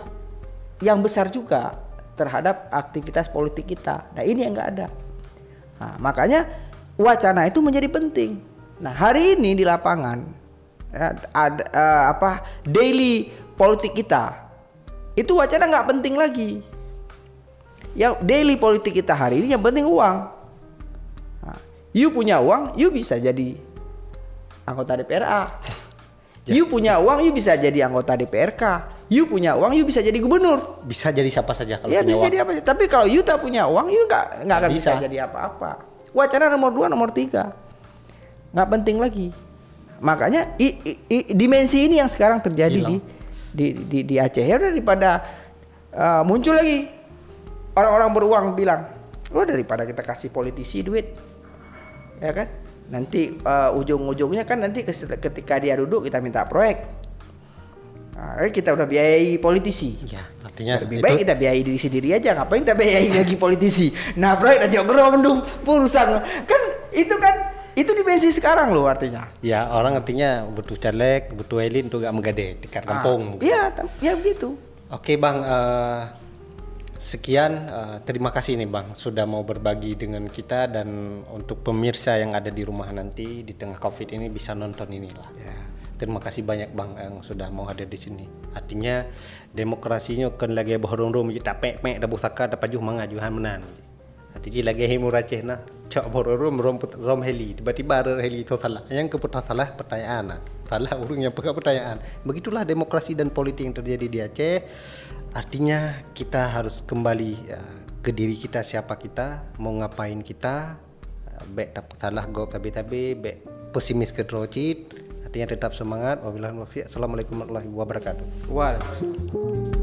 yang besar juga terhadap aktivitas politik kita. Nah ini yang nggak ada. Nah, makanya wacana itu menjadi penting. Nah hari ini di lapangan ya, ada uh, apa daily politik kita itu wacana nggak penting lagi. Yang daily politik kita hari ini yang penting uang You punya uang, you bisa jadi anggota DPRA. You punya uang, you bisa jadi anggota DPRK. You punya uang, you bisa jadi gubernur. Bisa jadi siapa saja kalau Ya punya bisa uang. jadi apa? Tapi kalau you tak punya uang, you nggak nggak akan bisa. bisa. jadi apa-apa. Wacana nomor dua, nomor tiga, nggak penting lagi. Makanya i- i- i- dimensi ini yang sekarang terjadi di, Hilang. di di di Aceh. Ya daripada uh, muncul lagi orang-orang beruang bilang, oh daripada kita kasih politisi duit, ya kan? Nanti uh, ujung-ujungnya kan nanti ketika dia duduk kita minta proyek. Nah, kan kita udah biayai politisi. Ya, artinya Lebih itu baik kita biayai diri sendiri aja, ngapain kita biayai lagi politisi? Nah, proyek aja gerondong urusan kan itu kan itu dimensi sekarang loh artinya. ya orang artinya butuh caleg, butuh elit untuk gak menggade kampung. Ah, Iya, tam- ya begitu. Oke bang, eh, sekian eh, terima kasih nih bang sudah mau berbagi dengan kita dan untuk pemirsa yang ada di rumah nanti di tengah covid ini bisa nonton inilah. Terima kasih banyak bang yang sudah mau hadir di sini. Artinya demokrasinya kan lagi bohong rom tak pek pek dah busaka dah pajuh mangajuhan menan. Artinya lagi hemu raceh na cak bohong rom heli tiba-tiba ada heli itu salah. Yang keputar salah pertanyaan. nah. Salah urungnya pertanyaan. Begitulah demokrasi dan politik yang terjadi di Aceh. Artinya kita harus kembali uh, ke diri kita siapa kita, mau ngapain kita, uh, baik dapat salah go tabe-tabe, baik pesimis ke drocit. Artinya tetap semangat. Wabillahi taufiq. Assalamualaikum warahmatullahi wabarakatuh. Waalaikumsalam.